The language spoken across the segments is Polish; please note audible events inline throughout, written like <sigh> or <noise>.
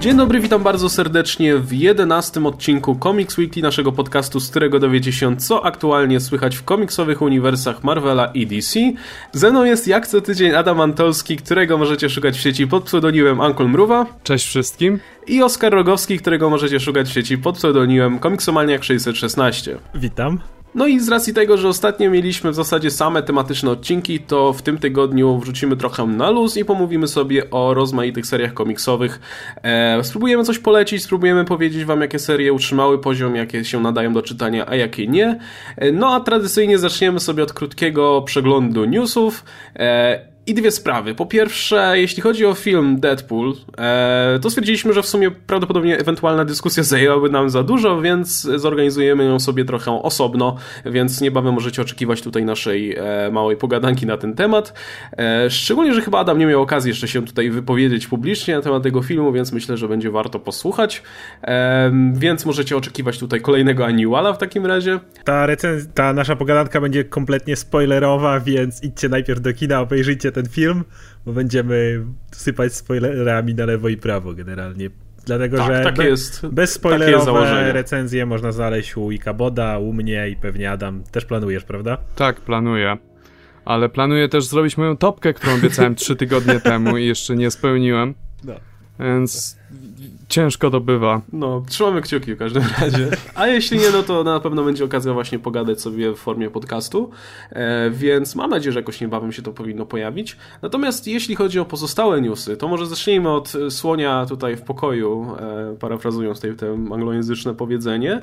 Dzień dobry, witam bardzo serdecznie w jedenastym odcinku Comics Weekly, naszego podcastu, z którego dowiecie się, co aktualnie słychać w komiksowych uniwersach Marvela i DC. Ze mną jest jak co tydzień Adam Antolski, którego możecie szukać w sieci pod pseudonimem Uncle Mruwa. Cześć wszystkim. I Oskar Rogowski, którego możecie szukać w sieci pod pseudonimem Komiksomaniak 616. Witam. No i z racji tego, że ostatnio mieliśmy w zasadzie same tematyczne odcinki, to w tym tygodniu wrzucimy trochę na luz i pomówimy sobie o rozmaitych seriach komiksowych. E, spróbujemy coś polecić, spróbujemy powiedzieć wam, jakie serie utrzymały poziom, jakie się nadają do czytania, a jakie nie. E, no a tradycyjnie zaczniemy sobie od krótkiego przeglądu newsów. E, i dwie sprawy. Po pierwsze, jeśli chodzi o film Deadpool, e, to stwierdziliśmy, że w sumie prawdopodobnie ewentualna dyskusja zajęłaby nam za dużo, więc zorganizujemy ją sobie trochę osobno, więc niebawem możecie oczekiwać tutaj naszej e, małej pogadanki na ten temat. E, szczególnie, że chyba Adam nie miał okazji jeszcze się tutaj wypowiedzieć publicznie na temat tego filmu, więc myślę, że będzie warto posłuchać. Więc możecie oczekiwać tutaj kolejnego Annuala w takim razie. Ta, recenz- ta nasza pogadanka będzie kompletnie spoilerowa, więc idźcie najpierw do kina, obejrzyjcie ten film, bo będziemy sypać spoilerami na lewo i prawo generalnie. Dlatego, tak, że tak be, jest, bez spoilerowe recenzje można znaleźć u Ikaboda, u mnie i pewnie Adam też planujesz, prawda? Tak, planuję. Ale planuję też zrobić moją topkę, którą obiecałem trzy tygodnie temu i jeszcze nie spełniłem. No. Więc ciężko to bywa. No, trzymamy kciuki w każdym razie. A jeśli nie, no to na pewno będzie okazja właśnie pogadać sobie w formie podcastu, e, więc mam nadzieję, że jakoś niebawem się to powinno pojawić. Natomiast jeśli chodzi o pozostałe newsy, to może zacznijmy od słonia tutaj w pokoju, e, parafrazując tutaj te anglojęzyczne powiedzenie.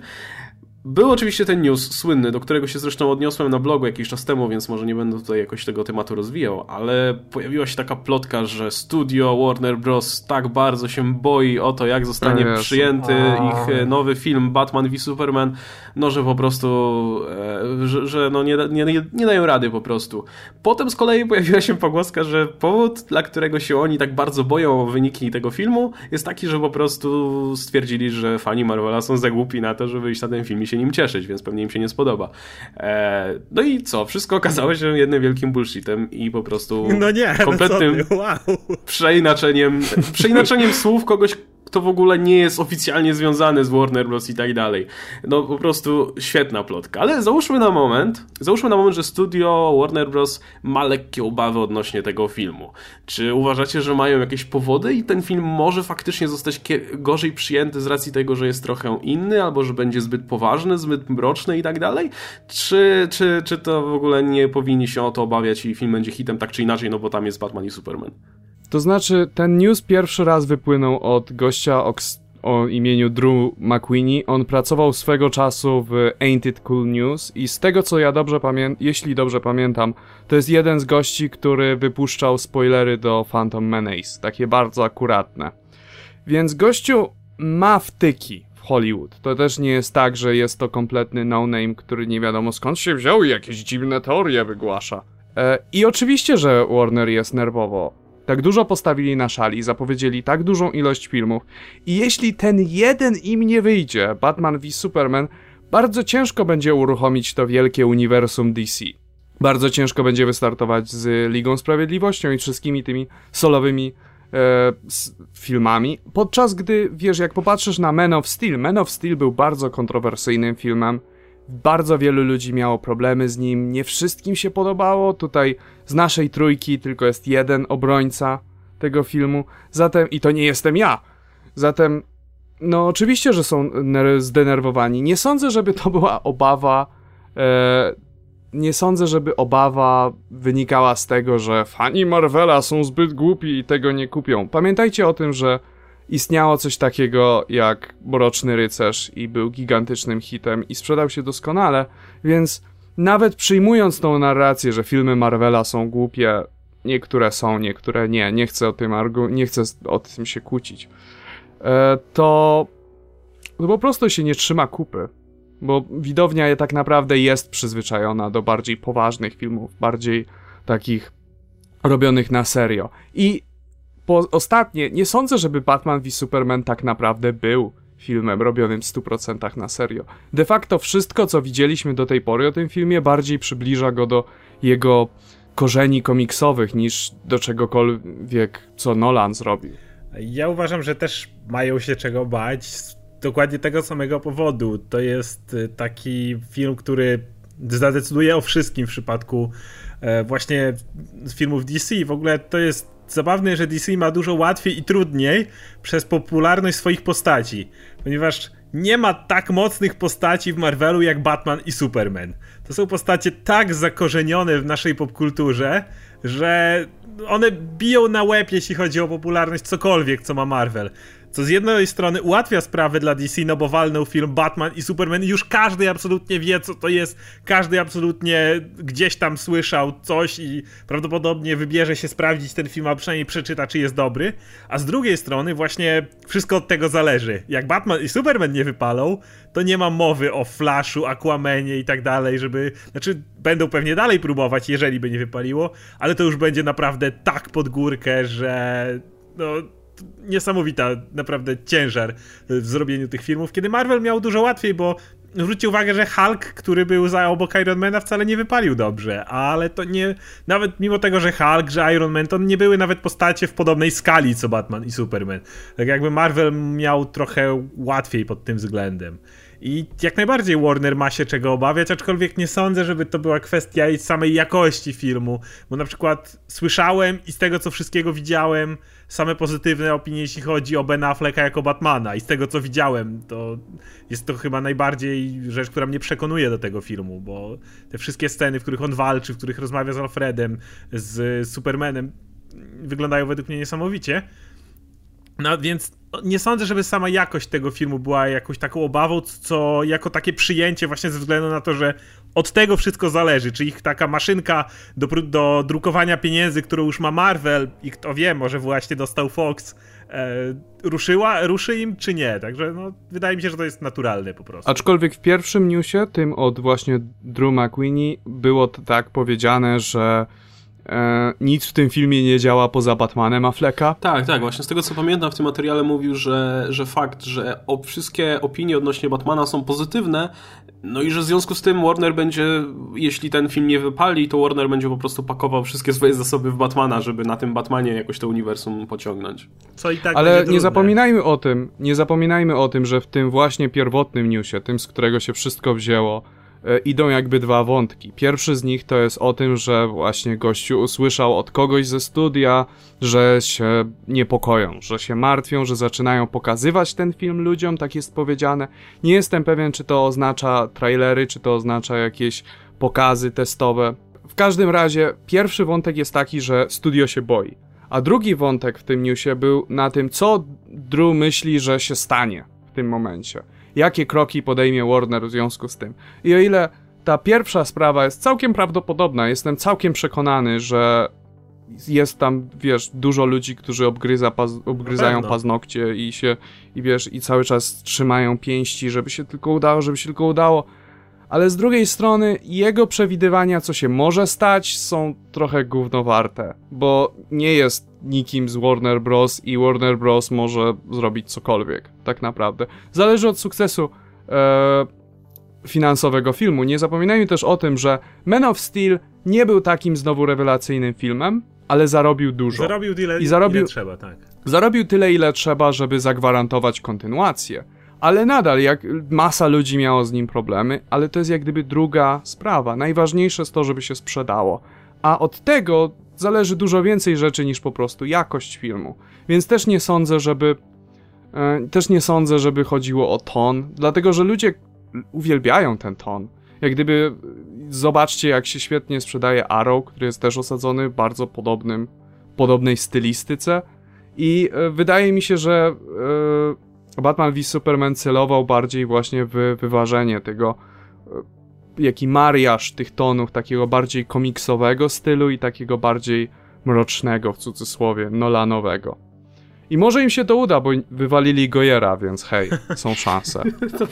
Był oczywiście ten news słynny, do którego się zresztą odniosłem na blogu jakiś czas temu, więc może nie będę tutaj jakoś tego tematu rozwijał, ale pojawiła się taka plotka, że studio Warner Bros. tak bardzo się boi o to, jak zostanie yes. przyjęty A. ich e, nowy film Batman v Superman, no że po prostu, e, że, że, no nie, nie, nie dają rady po prostu. Potem z kolei pojawiła się pogłoska, że powód, dla którego się oni tak bardzo boją o wyniki tego filmu, jest taki, że po prostu stwierdzili, że fani Marvela są za głupi na to, żeby iść na ten film i się nim cieszyć, więc pewnie im się nie spodoba. E, no i co? Wszystko okazało się jednym wielkim bullshitem i po prostu no nie, kompletnym no wow. przeinaczeniem, przeinaczeniem słów kogoś, kto w ogóle nie jest oficjalnie związany z Warner Bros. i tak dalej. No po prostu świetna plotka. Ale załóżmy na moment, załóżmy na moment, że studio Warner Bros. ma lekkie obawy odnośnie tego filmu. Czy uważacie, że mają jakieś powody i ten film może faktycznie zostać gorzej przyjęty z racji tego, że jest trochę inny, albo że będzie zbyt poważny, zbyt mroczny i tak dalej? Czy, czy, czy to w ogóle nie powinni się o to obawiać i film będzie hitem tak czy inaczej, no bo tam jest Batman i Superman? To znaczy, ten news pierwszy raz wypłynął od gościa o, imieniu Drew McQueenie. On pracował swego czasu w Ain't It Cool News i z tego co ja dobrze pamiętam, jeśli dobrze pamiętam, to jest jeden z gości, który wypuszczał spoilery do Phantom Menace, takie bardzo akuratne. Więc gościu ma wtyki w Hollywood. To też nie jest tak, że jest to kompletny no-name, który nie wiadomo skąd się wziął i jakieś dziwne teorie wygłasza. E, I oczywiście, że Warner jest nerwowo tak dużo postawili na szali, zapowiedzieli tak dużą ilość filmów i jeśli ten jeden im nie wyjdzie, Batman v Superman, bardzo ciężko będzie uruchomić to wielkie uniwersum DC. Bardzo ciężko będzie wystartować z Ligą Sprawiedliwością i wszystkimi tymi solowymi e, filmami, podczas gdy, wiesz, jak popatrzysz na Man of Steel, Man of Steel był bardzo kontrowersyjnym filmem, bardzo wielu ludzi miało problemy z nim, nie wszystkim się podobało. Tutaj z naszej trójki tylko jest jeden obrońca tego filmu. Zatem, i to nie jestem ja. Zatem, no oczywiście, że są zdenerwowani. Nie sądzę, żeby to była obawa. E, nie sądzę, żeby obawa wynikała z tego, że fani Marvela są zbyt głupi i tego nie kupią. Pamiętajcie o tym, że istniało coś takiego jak Mroczny Rycerz i był gigantycznym hitem i sprzedał się doskonale, więc nawet przyjmując tą narrację, że filmy Marvela są głupie, niektóre są, niektóre nie, nie chcę o tym, argu nie chcę o tym się kłócić, e, to, to po prostu się nie trzyma kupy. Bo widownia tak naprawdę jest przyzwyczajona do bardziej poważnych filmów, bardziej takich robionych na serio. I po ostatnie, nie sądzę, żeby Batman v Superman tak naprawdę był filmem robionym w 100% na serio. De facto wszystko, co widzieliśmy do tej pory o tym filmie, bardziej przybliża go do jego korzeni komiksowych niż do czegokolwiek, co Nolan zrobił. Ja uważam, że też mają się czego bać z dokładnie tego samego powodu. To jest y, taki film, który zadecyduje o wszystkim w przypadku e, właśnie filmów DC. W ogóle to jest zabawne, że DC ma dużo łatwiej i trudniej przez popularność swoich postaci, ponieważ nie ma tak mocnych postaci w Marvelu jak Batman i Superman. To są postacie tak zakorzenione w naszej popkulturze, że one biją na łeb, jeśli chodzi o popularność cokolwiek, co ma Marvel. Co z jednej strony ułatwia sprawę dla DC, no bo walnął film Batman i Superman i już każdy absolutnie wie, co to jest. Każdy absolutnie gdzieś tam słyszał coś i prawdopodobnie wybierze się sprawdzić ten film, a przynajmniej przeczyta, czy jest dobry. A z drugiej strony właśnie wszystko od tego zależy. Jak Batman i Superman nie wypalą, to nie ma mowy o Flashu, Aquamanie i tak dalej, żeby... Znaczy, będą pewnie dalej próbować, jeżeli by nie wypaliło, ale to już będzie naprawdę tak pod górkę, że... No, niesamowita naprawdę ciężar w zrobieniu tych filmów, kiedy Marvel miał dużo łatwiej, bo zwróćcie uwagę, że Hulk, który był za obok Ironmana wcale nie wypalił dobrze, ale to nie, nawet mimo tego, że Hulk, że Iron Man, to nie były nawet postacie w podobnej skali co Batman i Superman. Tak jakby Marvel miał trochę łatwiej pod tym względem. I jak najbardziej Warner ma się czego obawiać, aczkolwiek nie sądzę, żeby to była kwestia samej jakości filmu, bo na przykład słyszałem i z tego co wszystkiego widziałem, same pozytywne opinie, jeśli chodzi o Ben Afflecka jako Batmana i z tego co widziałem, to jest to chyba najbardziej rzecz, która mnie przekonuje do tego filmu, bo te wszystkie sceny, w których on walczy, w których rozmawia z Alfredem, z Supermanem, wyglądają według mnie niesamowicie. No więc nie sądzę, żeby sama jakość tego filmu była jakąś taką obawą, co jako takie przyjęcie właśnie ze względu na to, że od tego wszystko zależy, czy ich taka maszynka do, do drukowania pieniędzy, którą już ma Marvel i kto wie, może właśnie dostał Fox, e, ruszyła, ruszy im czy nie, także no, wydaje mi się, że to jest naturalne po prostu. Aczkolwiek w pierwszym newsie, tym od właśnie Drew McQueenie, było tak powiedziane, że E, nic w tym filmie nie działa poza Batmanem Afflecka. Tak, tak, właśnie z tego co pamiętam w tym materiale mówił, że, że fakt, że o, wszystkie opinie odnośnie Batmana są pozytywne, no i że w związku z tym Warner będzie, jeśli ten film nie wypali, to Warner będzie po prostu pakował wszystkie swoje zasoby w Batmana, żeby na tym Batmanie jakoś to uniwersum pociągnąć. Co i tak Ale nie zapominajmy o tym, nie zapominajmy o tym, że w tym właśnie pierwotnym newsie, tym z którego się wszystko wzięło, idą jakby dwa wątki. Pierwszy z nich to jest o tym, że właśnie gościu usłyszał od kogoś ze studia, że się niepokoją, że się martwią, że zaczynają pokazywać ten film ludziom, tak jest powiedziane. Nie jestem pewien, czy to oznacza trailery, czy to oznacza jakieś pokazy testowe. W każdym razie, pierwszy wątek jest taki, że studio się boi. A drugi wątek w tym newsie był na tym, co Drew myśli, że się stanie w tym momencie jakie kroki podejmie Warner w związku z tym. I o ile ta pierwsza sprawa jest całkiem prawdopodobna, jestem całkiem przekonany, że jest tam, wiesz, dużo ludzi, którzy obgryza paz obgryzają paznokcie i się, i wiesz, i cały czas trzymają pięści, żeby się tylko udało, żeby się tylko udało. Ale z drugiej strony jego przewidywania, co się może stać, są trochę gównowarte, bo nie jest nikim z Warner Bros. i Warner Bros. może zrobić cokolwiek, tak naprawdę. Zależy od sukcesu e, finansowego filmu. Nie zapominajmy też o tym, że Man of Steel nie był takim znowu rewelacyjnym filmem, ale zarobił dużo. Zarobił tyle, I zarobił, ile trzeba, tak. Zarobił tyle, ile trzeba, żeby zagwarantować kontynuację. Ale nadal, jak masa ludzi miało z nim problemy, ale to jest jak gdyby druga sprawa. Najważniejsze jest to, żeby się sprzedało. A od tego zależy dużo więcej rzeczy niż po prostu jakość filmu. Więc też nie sądzę, żeby e, też nie sądzę, żeby chodziło o ton, dlatego że ludzie uwielbiają ten ton. Jak gdyby zobaczcie, jak się świetnie sprzedaje Arrow, który jest też osadzony w bardzo podobnym, podobnej stylistyce. I e, wydaje mi się, że e, Batman v Superman celował bardziej właśnie w wyważenie tego jaki mariaż tych tonów, takiego bardziej komiksowego stylu i takiego bardziej mrocznego, w cudzysłowie, Nolanowego. I może im się to uda, bo wywalili Gojera, więc hej, są szanse. <laughs> to,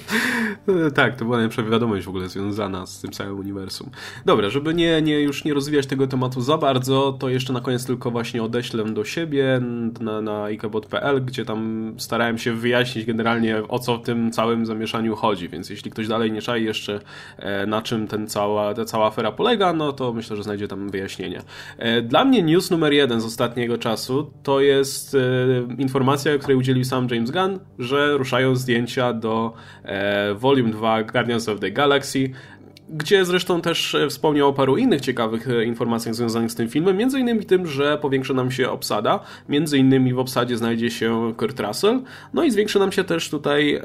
tak, to była najlepsza wiadomość w ogóle związana z tym całym uniwersum. Dobra, żeby nie, nie, już nie rozwijać tego tematu za bardzo, to jeszcze na koniec tylko właśnie odeślę do siebie na, na ikebot.pl, gdzie tam starałem się wyjaśnić generalnie o co w tym całym zamieszaniu chodzi, więc jeśli ktoś dalej nie czai jeszcze e, na czym ten cała, ta cała afera polega, no to myślę, że znajdzie tam wyjaśnienie. E, dla mnie news numer jeden z ostatniego czasu to jest e, informacja, której udzielił sam James Gunn, że ruszają zdjęcia do e, Volume 2 Guardians of the Galaxy, gdzie zresztą też e, wspomniał o paru innych ciekawych e, informacjach związanych z tym filmem, między innymi tym, że powiększy nam się obsada, między innymi w obsadzie znajdzie się Kurt Russell, no i zwiększy nam się też tutaj e,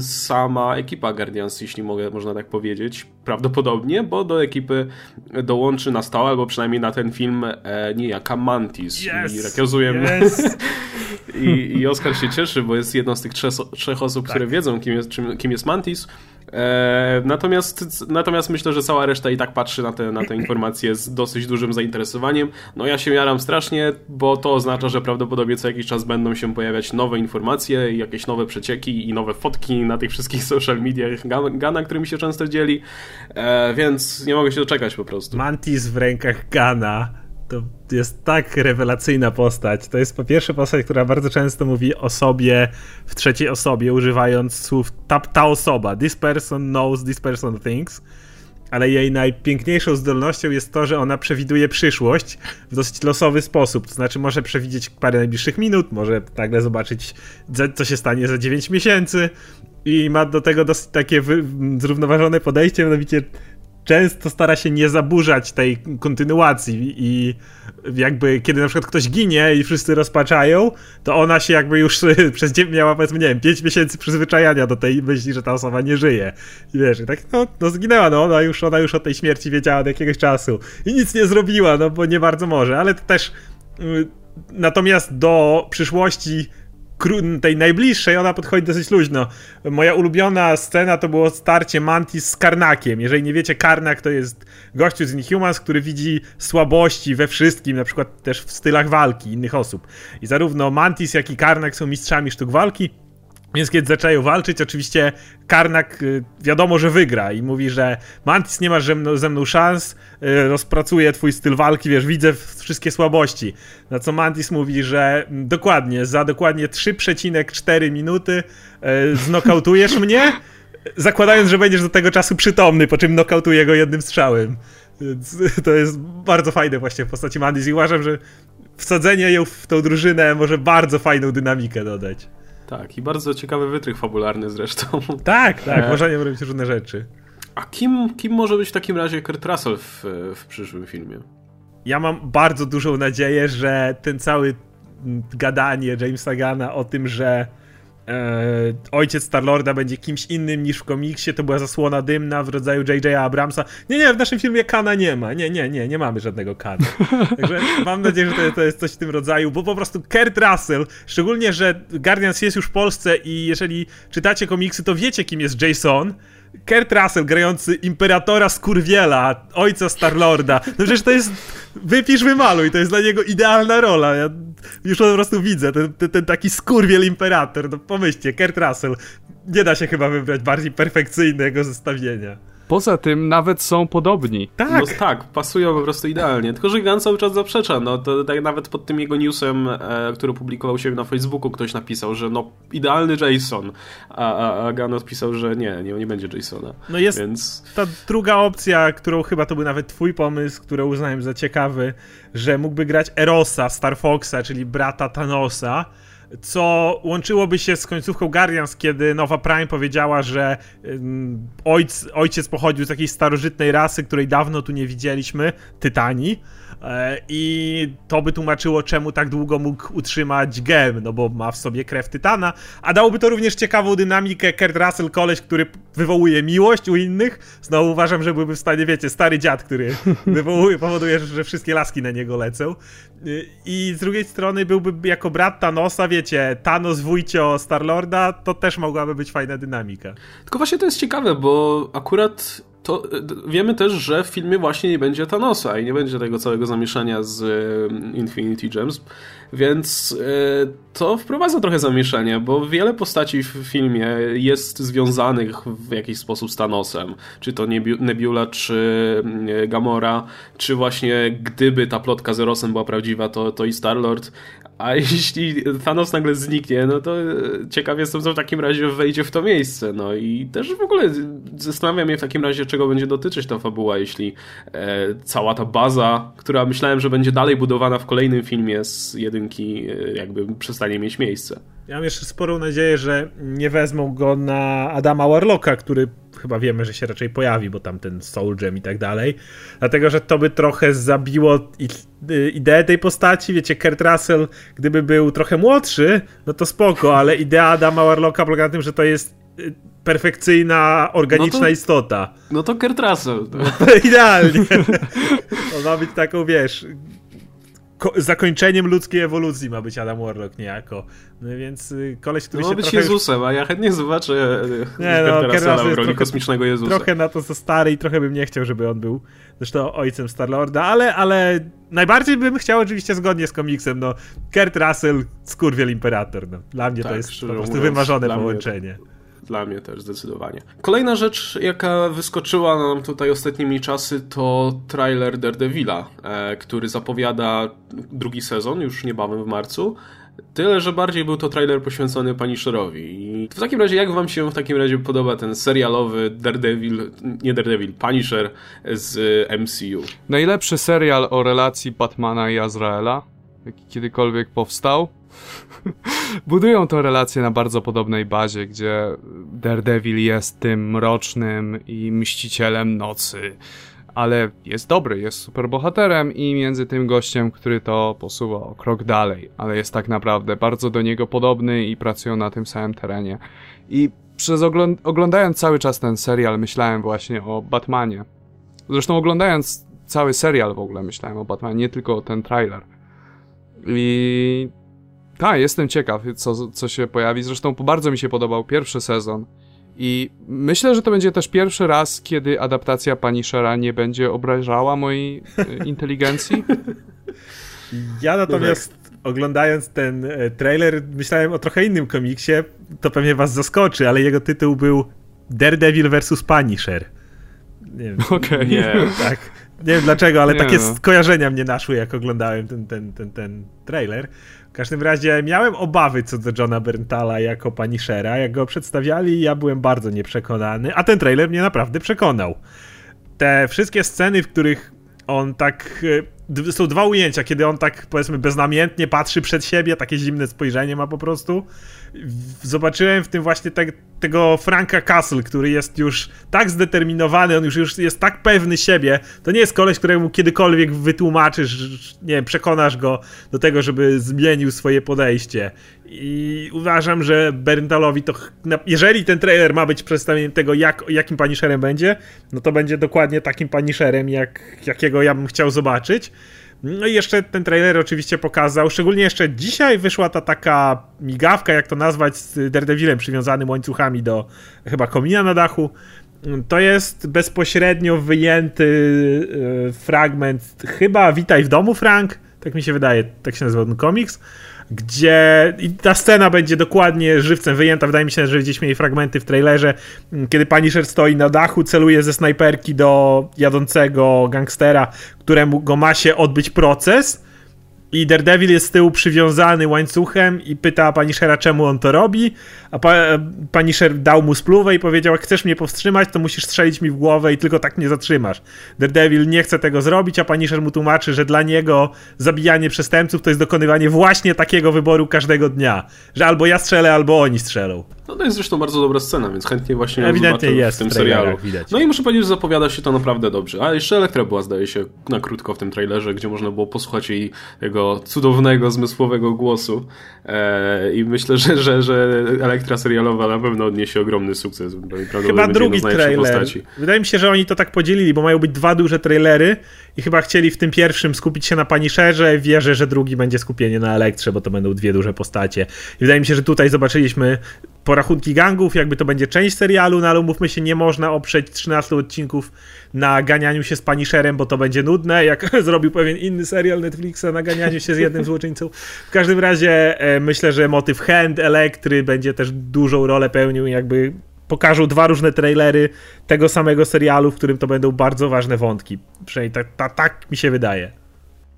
sama ekipa Guardians, jeśli mogę, można tak powiedzieć, prawdopodobnie, bo do ekipy dołączy na stałe, albo przynajmniej na ten film e, niejaka Mantis. Yes, I rekazujemy. Yes. <laughs> I, I Oskar się cieszy, bo jest jedną z tych trzech, trzech osób, Tak. które wiedzą, kim jest, czym, kim jest Mantis. E, natomiast, natomiast myślę, że cała reszta i tak patrzy na te, na te informacje z dosyć dużym zainteresowaniem. No ja się jaram strasznie, bo to oznacza, że prawdopodobnie co jakiś czas będą się pojawiać nowe informacje, i jakieś nowe przecieki i nowe fotki na tych wszystkich <laughs> social mediach Gan- Gana, którymi się często dzieli. E, więc nie mogę się doczekać po prostu. Mantis w rękach Gana to jest tak rewelacyjna postać. To jest po pierwsze postać, która bardzo często mówi o sobie w trzeciej osobie, używając słów ta, ta osoba. This person knows, this person thinks. Ale jej najpiękniejszą zdolnością jest to, że ona przewiduje przyszłość w dosyć losowy sposób. To znaczy, może przewidzieć parę najbliższych minut, może nagle zobaczyć, co się stanie za 9 miesięcy. I ma do tego dosyć takie wy- zrównoważone podejście, mianowicie często stara się nie zaburzać tej kontynuacji i jakby kiedy na przykład ktoś ginie i wszyscy rozpaczają, to ona się jakby już <laughs> przez miała powiedzmy, nie wiem, 5 miesięcy przyzwyczajania do tej myśli, że ta osoba nie żyje. I wiesz, tak no, no zginęła, no ona już, ona już o tej śmierci wiedziała od jakiegoś czasu i nic nie zrobiła, no bo nie bardzo może, ale to też y, natomiast do przyszłości tej najbliższej, ona podchodzi dosyć luźno. Moja ulubiona scena to było starcie Mantis z Karnakiem. Jeżeli nie wiecie, Karnak to jest gościu z Inhumans, który widzi słabości we wszystkim, na przykład też w stylach walki innych osób. I zarówno Mantis, jak i Karnak są mistrzami sztuk walki. Więc kiedy zaczęły walczyć, oczywiście Karnak y, wiadomo, że wygra i mówi, że Mantis nie masz ze mną, szans, y, rozpracuję twój styl walki, wiesz, widzę wszystkie słabości. Na co Mantis mówi, że dokładnie, za dokładnie 3,4 minuty y, znokautujesz <laughs> mnie, zakładając, że będziesz do tego czasu przytomny, po czym nokautuję go jednym strzałem. <laughs> To jest bardzo fajne właśnie w postaci Mantis i uważam, że wsadzenie ją w tą drużynę może bardzo fajną dynamikę dodać. Tak, i bardzo ciekawy wytrych fabularny zresztą. Tak, tak, E. można nie robić różne rzeczy. A kim, kim może być w takim razie Kurt Russell w, w przyszłym filmie? Ja mam bardzo dużą nadzieję, że ten cały gadanie Jamesa Gana o tym, że e, ojciec Starlorda będzie kimś innym niż w komiksie, to była zasłona dymna w rodzaju J.J. Abramsa. Nie, nie, w naszym filmie Kana nie ma. Nie, nie, nie, nie mamy żadnego Kana. <laughs> Także mam nadzieję, że to, to jest coś w tym rodzaju, bo po prostu Kurt Russell, szczególnie, że Guardians jest już w Polsce i jeżeli czytacie komiksy, to wiecie, kim jest Jason. Kurt Russell grający imperatora Skurwiela, ojca Starlorda. No przecież to jest. Wypisz, wymaluj, to jest dla niego idealna rola. Ja już po prostu widzę, ten, ten, ten taki skurwiel imperator. No pomyślcie, Kurt Russell. Nie da się chyba wybrać bardziej perfekcyjnego zestawienia. Poza tym nawet są podobni. Tak, No tak, pasują po prostu idealnie. Tylko, że Gunn cały czas zaprzecza. No to tak nawet pod tym jego newsem, e, który publikował się na Facebooku, ktoś napisał, że no idealny Jason. A, a, a Gunn odpisał, że nie, nie, nie będzie Jasona. no jest Więc ta druga opcja, którą chyba to był nawet twój pomysł, którą uznałem za ciekawy, że mógłby grać Erosa, Star Foxa, czyli brata Thanosa, co łączyłoby się z końcówką Guardians, kiedy Nowa Prime powiedziała, że ojc, ojciec pochodził z jakiejś starożytnej rasy, której dawno tu nie widzieliśmy, Tytani. E, I to by tłumaczyło, czemu tak długo mógł utrzymać gem, no bo ma w sobie krew Tytana, a dałoby to również ciekawą dynamikę Kurt Russell, koleś, który wywołuje miłość u innych. Znowu uważam, że byłby w stanie, wiecie, stary dziad, który <laughs> wywołuje, powoduje, że wszystkie laski na niego lecą. Y, I z drugiej strony byłby jako brat Thanosa, wiecie, Thanos wujcio Starlorda, to też mogłaby być fajna dynamika. Tylko właśnie to jest ciekawe, bo akurat to d- wiemy też, że w filmie właśnie nie będzie Thanosa i nie będzie tego całego zamieszania z e, Infinity Gems, więc e, to wprowadza trochę zamieszanie, bo wiele postaci w filmie jest związanych w jakiś sposób z Thanosem. Czy to Nebu- Nebula, czy Gamora, czy właśnie gdyby ta plotka z Erosem była prawdziwa, to, to i Star-Lord. A jeśli Thanos nagle zniknie, no to e, ciekaw jestem, co w takim razie wejdzie w to miejsce. No i też w ogóle zastanawia mnie w takim razie, czego będzie dotyczyć ta fabuła, jeśli e, cała ta baza, która myślałem, że będzie dalej budowana w kolejnym filmie z jedynki, e, jakby przestanie mieć miejsce. Ja mam jeszcze sporą nadzieję, że nie wezmą go na Adama Warlocka, który chyba wiemy, że się raczej pojawi, bo tam ten Soul Gem i tak dalej. Dlatego, że to by trochę zabiło y, ideę tej postaci. Wiecie, Kurt Russell, gdyby był trochę młodszy, no to spoko, ale idea Adama Warlocka polega na tym, że to jest y, perfekcyjna, organiczna no to, istota. No to Kurt Russell. No <laughs> idealnie. <laughs> On ma być taką, wiesz, zakończeniem ludzkiej ewolucji ma być Adam Warlock niejako. No więc y, koleś, który no, się być trochę Jezusem, a ja chętnie zobaczę y, nie, no, Russella w roli trochę, kosmicznego Jezusa. Trochę na to za stary i trochę bym nie chciał, żeby on był zresztą ojcem Starlorda, ale, ale najbardziej bym chciał oczywiście zgodnie z komiksem, no Kurt Russell, skurwiel Imperator, no. Dla mnie tak, to jest po prostu mówiąc, wymarzone połączenie. Mnie dla mnie też zdecydowanie. Kolejna rzecz, jaka wyskoczyła nam tutaj ostatnimi czasy, to trailer Daredevila, e, który zapowiada drugi sezon już niebawem w marcu. Tyle, że bardziej był to trailer poświęcony Punisherowi. I w takim razie, jak wam się w takim razie podoba ten serialowy Daredevil, nie Daredevil, Punisher z MCU? Najlepszy serial o relacji Batmana i Azraela, jaki kiedykolwiek powstał. <laughs> budują tę relację na bardzo podobnej bazie, gdzie Daredevil jest tym mrocznym i mścicielem nocy, ale jest dobry, jest super bohaterem i między tym gościem, który to posuwa o krok dalej, ale jest tak naprawdę bardzo do niego podobny i pracują na tym samym terenie. I przez ogląd oglądając cały czas ten serial myślałem właśnie o Batmanie. Zresztą oglądając cały serial w ogóle myślałem o Batmanie, nie tylko o ten trailer. I tak, jestem ciekaw, co, co się pojawi. Zresztą bardzo mi się podobał pierwszy sezon. I myślę, że to będzie też pierwszy raz, kiedy adaptacja Punishera nie będzie obrażała mojej e, inteligencji. <laughs> Ja natomiast oglądając ten e, trailer myślałem o trochę innym komiksie. To pewnie was zaskoczy, ale jego tytuł był Daredevil vs. Punisher. Nie wiem. <laughs> Okej. Okay. Nie, tak. Nie wiem dlaczego, ale nie takie no. skojarzenia mnie naszły, jak oglądałem ten, ten, ten, ten trailer. W każdym razie miałem obawy co do Johna Berntala jako Punishera. Jak go przedstawiali, ja byłem bardzo nieprzekonany, a ten trailer mnie naprawdę przekonał. Te wszystkie sceny, w których on tak. Są dwa ujęcia, kiedy on tak powiedzmy beznamiętnie patrzy przed siebie, takie zimne spojrzenie ma po prostu. Zobaczyłem w tym właśnie te, tego Franka Castle, który jest już tak zdeterminowany, on już, już jest tak pewny siebie. To nie jest koleś, któremu kiedykolwiek wytłumaczysz, nie wiem, przekonasz go do tego, żeby zmienił swoje podejście. I uważam, że Berntalowi to, jeżeli ten trailer ma być przedstawieniem tego, jak, jakim Punisherem będzie, no to będzie dokładnie takim Punisherem, jak, jakiego ja bym chciał zobaczyć. No i jeszcze ten trailer oczywiście pokazał, szczególnie jeszcze dzisiaj wyszła ta taka migawka, jak to nazwać, z Daredevilem przywiązanym łańcuchami do chyba komina na dachu. To jest bezpośrednio wyjęty e, fragment, chyba Witaj w domu, Frank, tak mi się wydaje, tak się nazywa ten komiks gdzie ta scena będzie dokładnie żywcem wyjęta. Wydaje mi się, że gdzieś mieli fragmenty w trailerze, mm, kiedy Punisher stoi na dachu, celuje ze snajperki do jadącego gangstera, któremu go ma się odbyć proces i Daredevil jest z tyłu przywiązany łańcuchem i pyta Punishera, czemu on to robi, a pa Punisher dał mu spluwę i powiedział, jak chcesz mnie powstrzymać, to musisz strzelić mi w głowę i tylko tak mnie zatrzymasz. Daredevil nie chce tego zrobić, a Punisher mu tłumaczy, że dla niego zabijanie przestępców to jest dokonywanie właśnie takiego wyboru każdego dnia, że albo ja strzelę, albo oni strzelą. No to jest zresztą bardzo dobra scena, więc chętnie właśnie Ewidentnie jest w tym serialu. Widać. No i muszę powiedzieć, że zapowiada się to naprawdę dobrze. A jeszcze Elektra była, zdaje się, na krótko w tym trailerze, gdzie można było posłuchać jej tego cudownego, zmysłowego głosu. Eee, I myślę, że, że, że Elektra serialowa na pewno odniesie ogromny sukces. Chyba drugi trailer. Postaci. Wydaje mi się, że oni to tak podzielili, bo mają być dwa duże trailery i chyba chcieli w tym pierwszym skupić się na Punisherze. Wierzę, że drugi będzie skupienie na Elektrze, bo to będą dwie duże postacie. I wydaje mi się, że tutaj zobaczyliśmy porachunki gangów, jakby to będzie część serialu, no ale umówmy się, nie można oprzeć 13 odcinków na ganianiu się z Punisherem, bo to będzie nudne, jak <laughs> zrobił pewien inny serial Netflixa na ganianiu się z jednym złoczyńcą. W każdym razie e, myślę, że motyw Hand, Elektry będzie też dużą rolę pełnił, jakby pokażą dwa różne trailery tego samego serialu, w którym to będą bardzo ważne wątki. Przynajmniej tak, tak, tak mi się wydaje.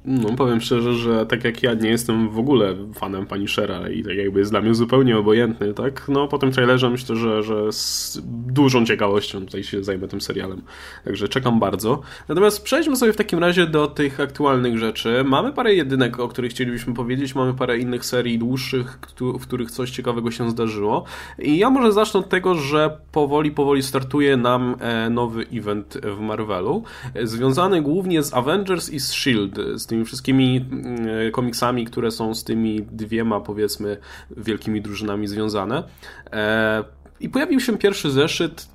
No, powiem szczerze, że tak jak ja nie jestem w ogóle fanem Punishera i tak jakby jest dla mnie zupełnie obojętny, tak? No, po tym trailerze myślę, że, że z dużą ciekawością tutaj się zajmę tym serialem. Także czekam bardzo. Natomiast przejdźmy sobie w takim razie do tych aktualnych rzeczy. Mamy parę jedynek, o których chcielibyśmy powiedzieć, mamy parę innych serii dłuższych, w których coś ciekawego się zdarzyło. I ja może zacznę od tego, że powoli, powoli startuje nam e, nowy event w Marvelu, e, związany głównie z Avengers i z S.H.I.E.L.D., z tymi wszystkimi mm, komiksami, które są z tymi dwiema, powiedzmy, wielkimi drużynami związane. E, I pojawił się pierwszy zeszyt,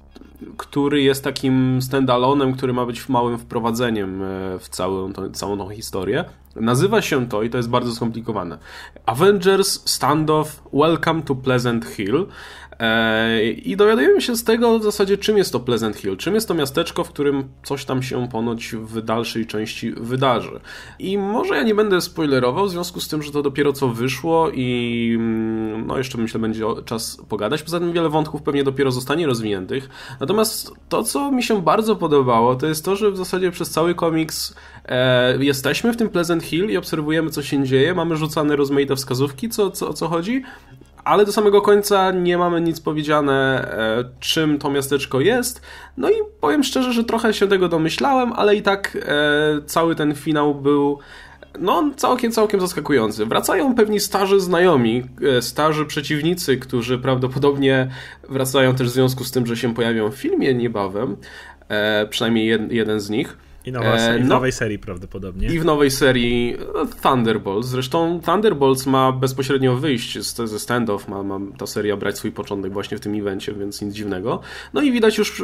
który jest takim standalonem, który ma być małym wprowadzeniem e, w całą, tą, całą tą historię. Nazywa się to, i to jest bardzo skomplikowane, Avengers Standoff Welcome to Pleasant Hill. E, I dowiadujemy się z tego w zasadzie, czym jest to Pleasant Hill, czym jest to miasteczko, w którym coś tam się ponoć w dalszej części wydarzy. I może ja nie będę spoilerował, w związku z tym, że to dopiero co wyszło i mm, no jeszcze myślę, będzie czas pogadać. Poza tym wiele wątków pewnie dopiero zostanie rozwiniętych. Natomiast to, co mi się bardzo podobało, to jest to, że w zasadzie przez cały komiks e, jesteśmy w tym Pleasant Hill i obserwujemy, co się dzieje. Mamy rzucane rozmaite wskazówki, co, co, o co chodzi ale do samego końca nie mamy nic powiedziane, e, czym to miasteczko jest. No i powiem szczerze, że trochę się tego domyślałem, ale i tak e, cały ten finał był no, całkiem, całkiem zaskakujący. Wracają pewni starzy znajomi, e, starzy przeciwnicy, którzy prawdopodobnie wracają też w związku z tym, że się pojawią w filmie niebawem, przynajmniej jeden z nich. I nowa, e, w no, nowej serii prawdopodobnie. I w nowej serii no, Thunderbolts. Zresztą Thunderbolts ma bezpośrednio wyjść z, ze standoff, ma, ma ta seria brać swój początek właśnie w tym evencie, więc nic dziwnego. No i widać już,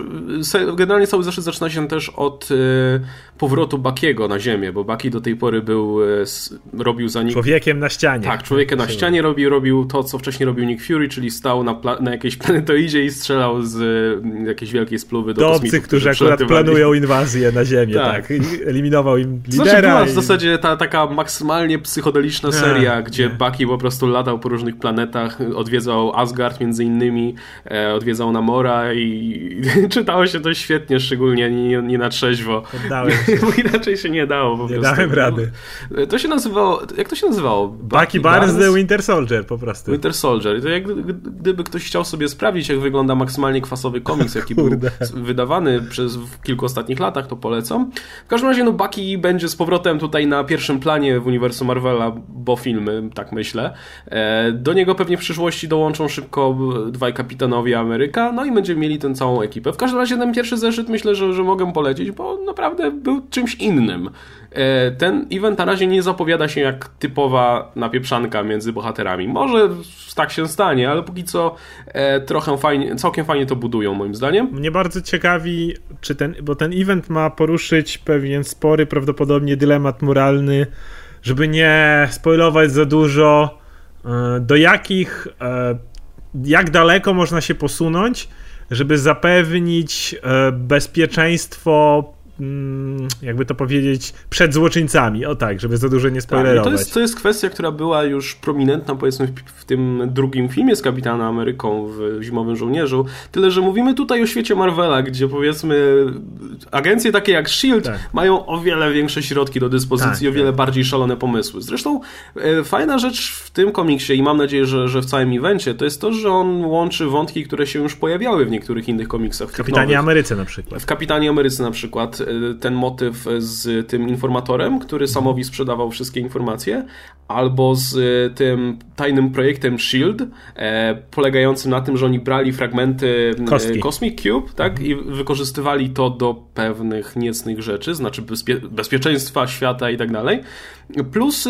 generalnie cały zeszyt zaczyna się też od e, powrotu Bakiego na ziemię, bo Baki do tej pory był, e, robił za nim... Człowiekiem na ścianie. Tak, człowiekiem na ścianie robił, robił to, co wcześniej robił Nick Fury, czyli stał na, na jakiejś planetoidzie <laughs> i strzelał z e, jakiejś wielkiej spluwy do, do obcych, którzy akurat planują inwazję na ziemię. Tak tak, eliminował im lidera. Znaczy była w zasadzie ta taka maksymalnie psychodeliczna seria, nie, gdzie nie. Bucky po prostu latał po różnych planetach, odwiedzał Asgard między innymi, e, odwiedzał Namora i, i <laughs> czytało się to świetnie, szczególnie nie, nie na trzeźwo. Oddałem <laughs> się. Bo inaczej się nie dało po nie prostu. dałem rady. To się nazywało, jak to się nazywało? Bucky, Bucky Barnes the Winter Soldier po prostu. Winter Soldier. I to jak gdyby ktoś chciał sobie sprawdzić, jak wygląda maksymalnie kwasowy komiks, jaki był wydawany przez w kilku ostatnich latach, to polecam. W każdym razie, no Bucky będzie z powrotem tutaj na pierwszym planie w uniwersum Marvela, bo filmy, tak myślę. E, do niego pewnie w przyszłości dołączą szybko dwaj kapitanowie Ameryka, no i będziemy mieli tę całą ekipę. W każdym razie ten pierwszy zeszyt myślę, że, że mogę polecić, bo naprawdę był czymś innym. E, ten event na razie nie zapowiada się jak typowa napieprzanka między bohaterami. Może tak się stanie, ale póki co e, trochę fajnie, całkiem fajnie to budują moim zdaniem. Mnie bardzo ciekawi, czy ten, bo ten event ma poruszyć pewien spory, prawdopodobnie dylemat moralny, żeby nie spoilować za dużo, e, do jakich, jak daleko można się posunąć, żeby zapewnić bezpieczeństwo jakby to powiedzieć, przed złoczyńcami. O tak, żeby za dużo nie spoilerować. Tak, to, jest, to jest kwestia, która była już prominentna powiedzmy w, w tym drugim filmie z Kapitanem Ameryką w Zimowym Żołnierzu. Tyle, że mówimy tutaj o świecie Marvela, gdzie powiedzmy agencje takie jak S.H.I.E.L.D. Tak. mają o wiele większe środki do dyspozycji, tak, o wiele tak. bardziej szalone pomysły. Zresztą e, fajna rzecz w tym komiksie i mam nadzieję, że, że w całym evencie, to jest to, że on łączy wątki, które się już pojawiały w niektórych innych komiksach. W Kapitanie Ameryce na przykład. W Kapitanie Ameryce na przykład ten motyw z tym informatorem, który samowi sprzedawał wszystkie informacje, albo z tym tajnym projektem SHIELD, e, polegającym na tym, że oni brali fragmenty e, Kostki. Cosmic Cube tak, i wykorzystywali to do pewnych niecnych rzeczy, znaczy bezpie bezpieczeństwa świata i tak dalej. Plus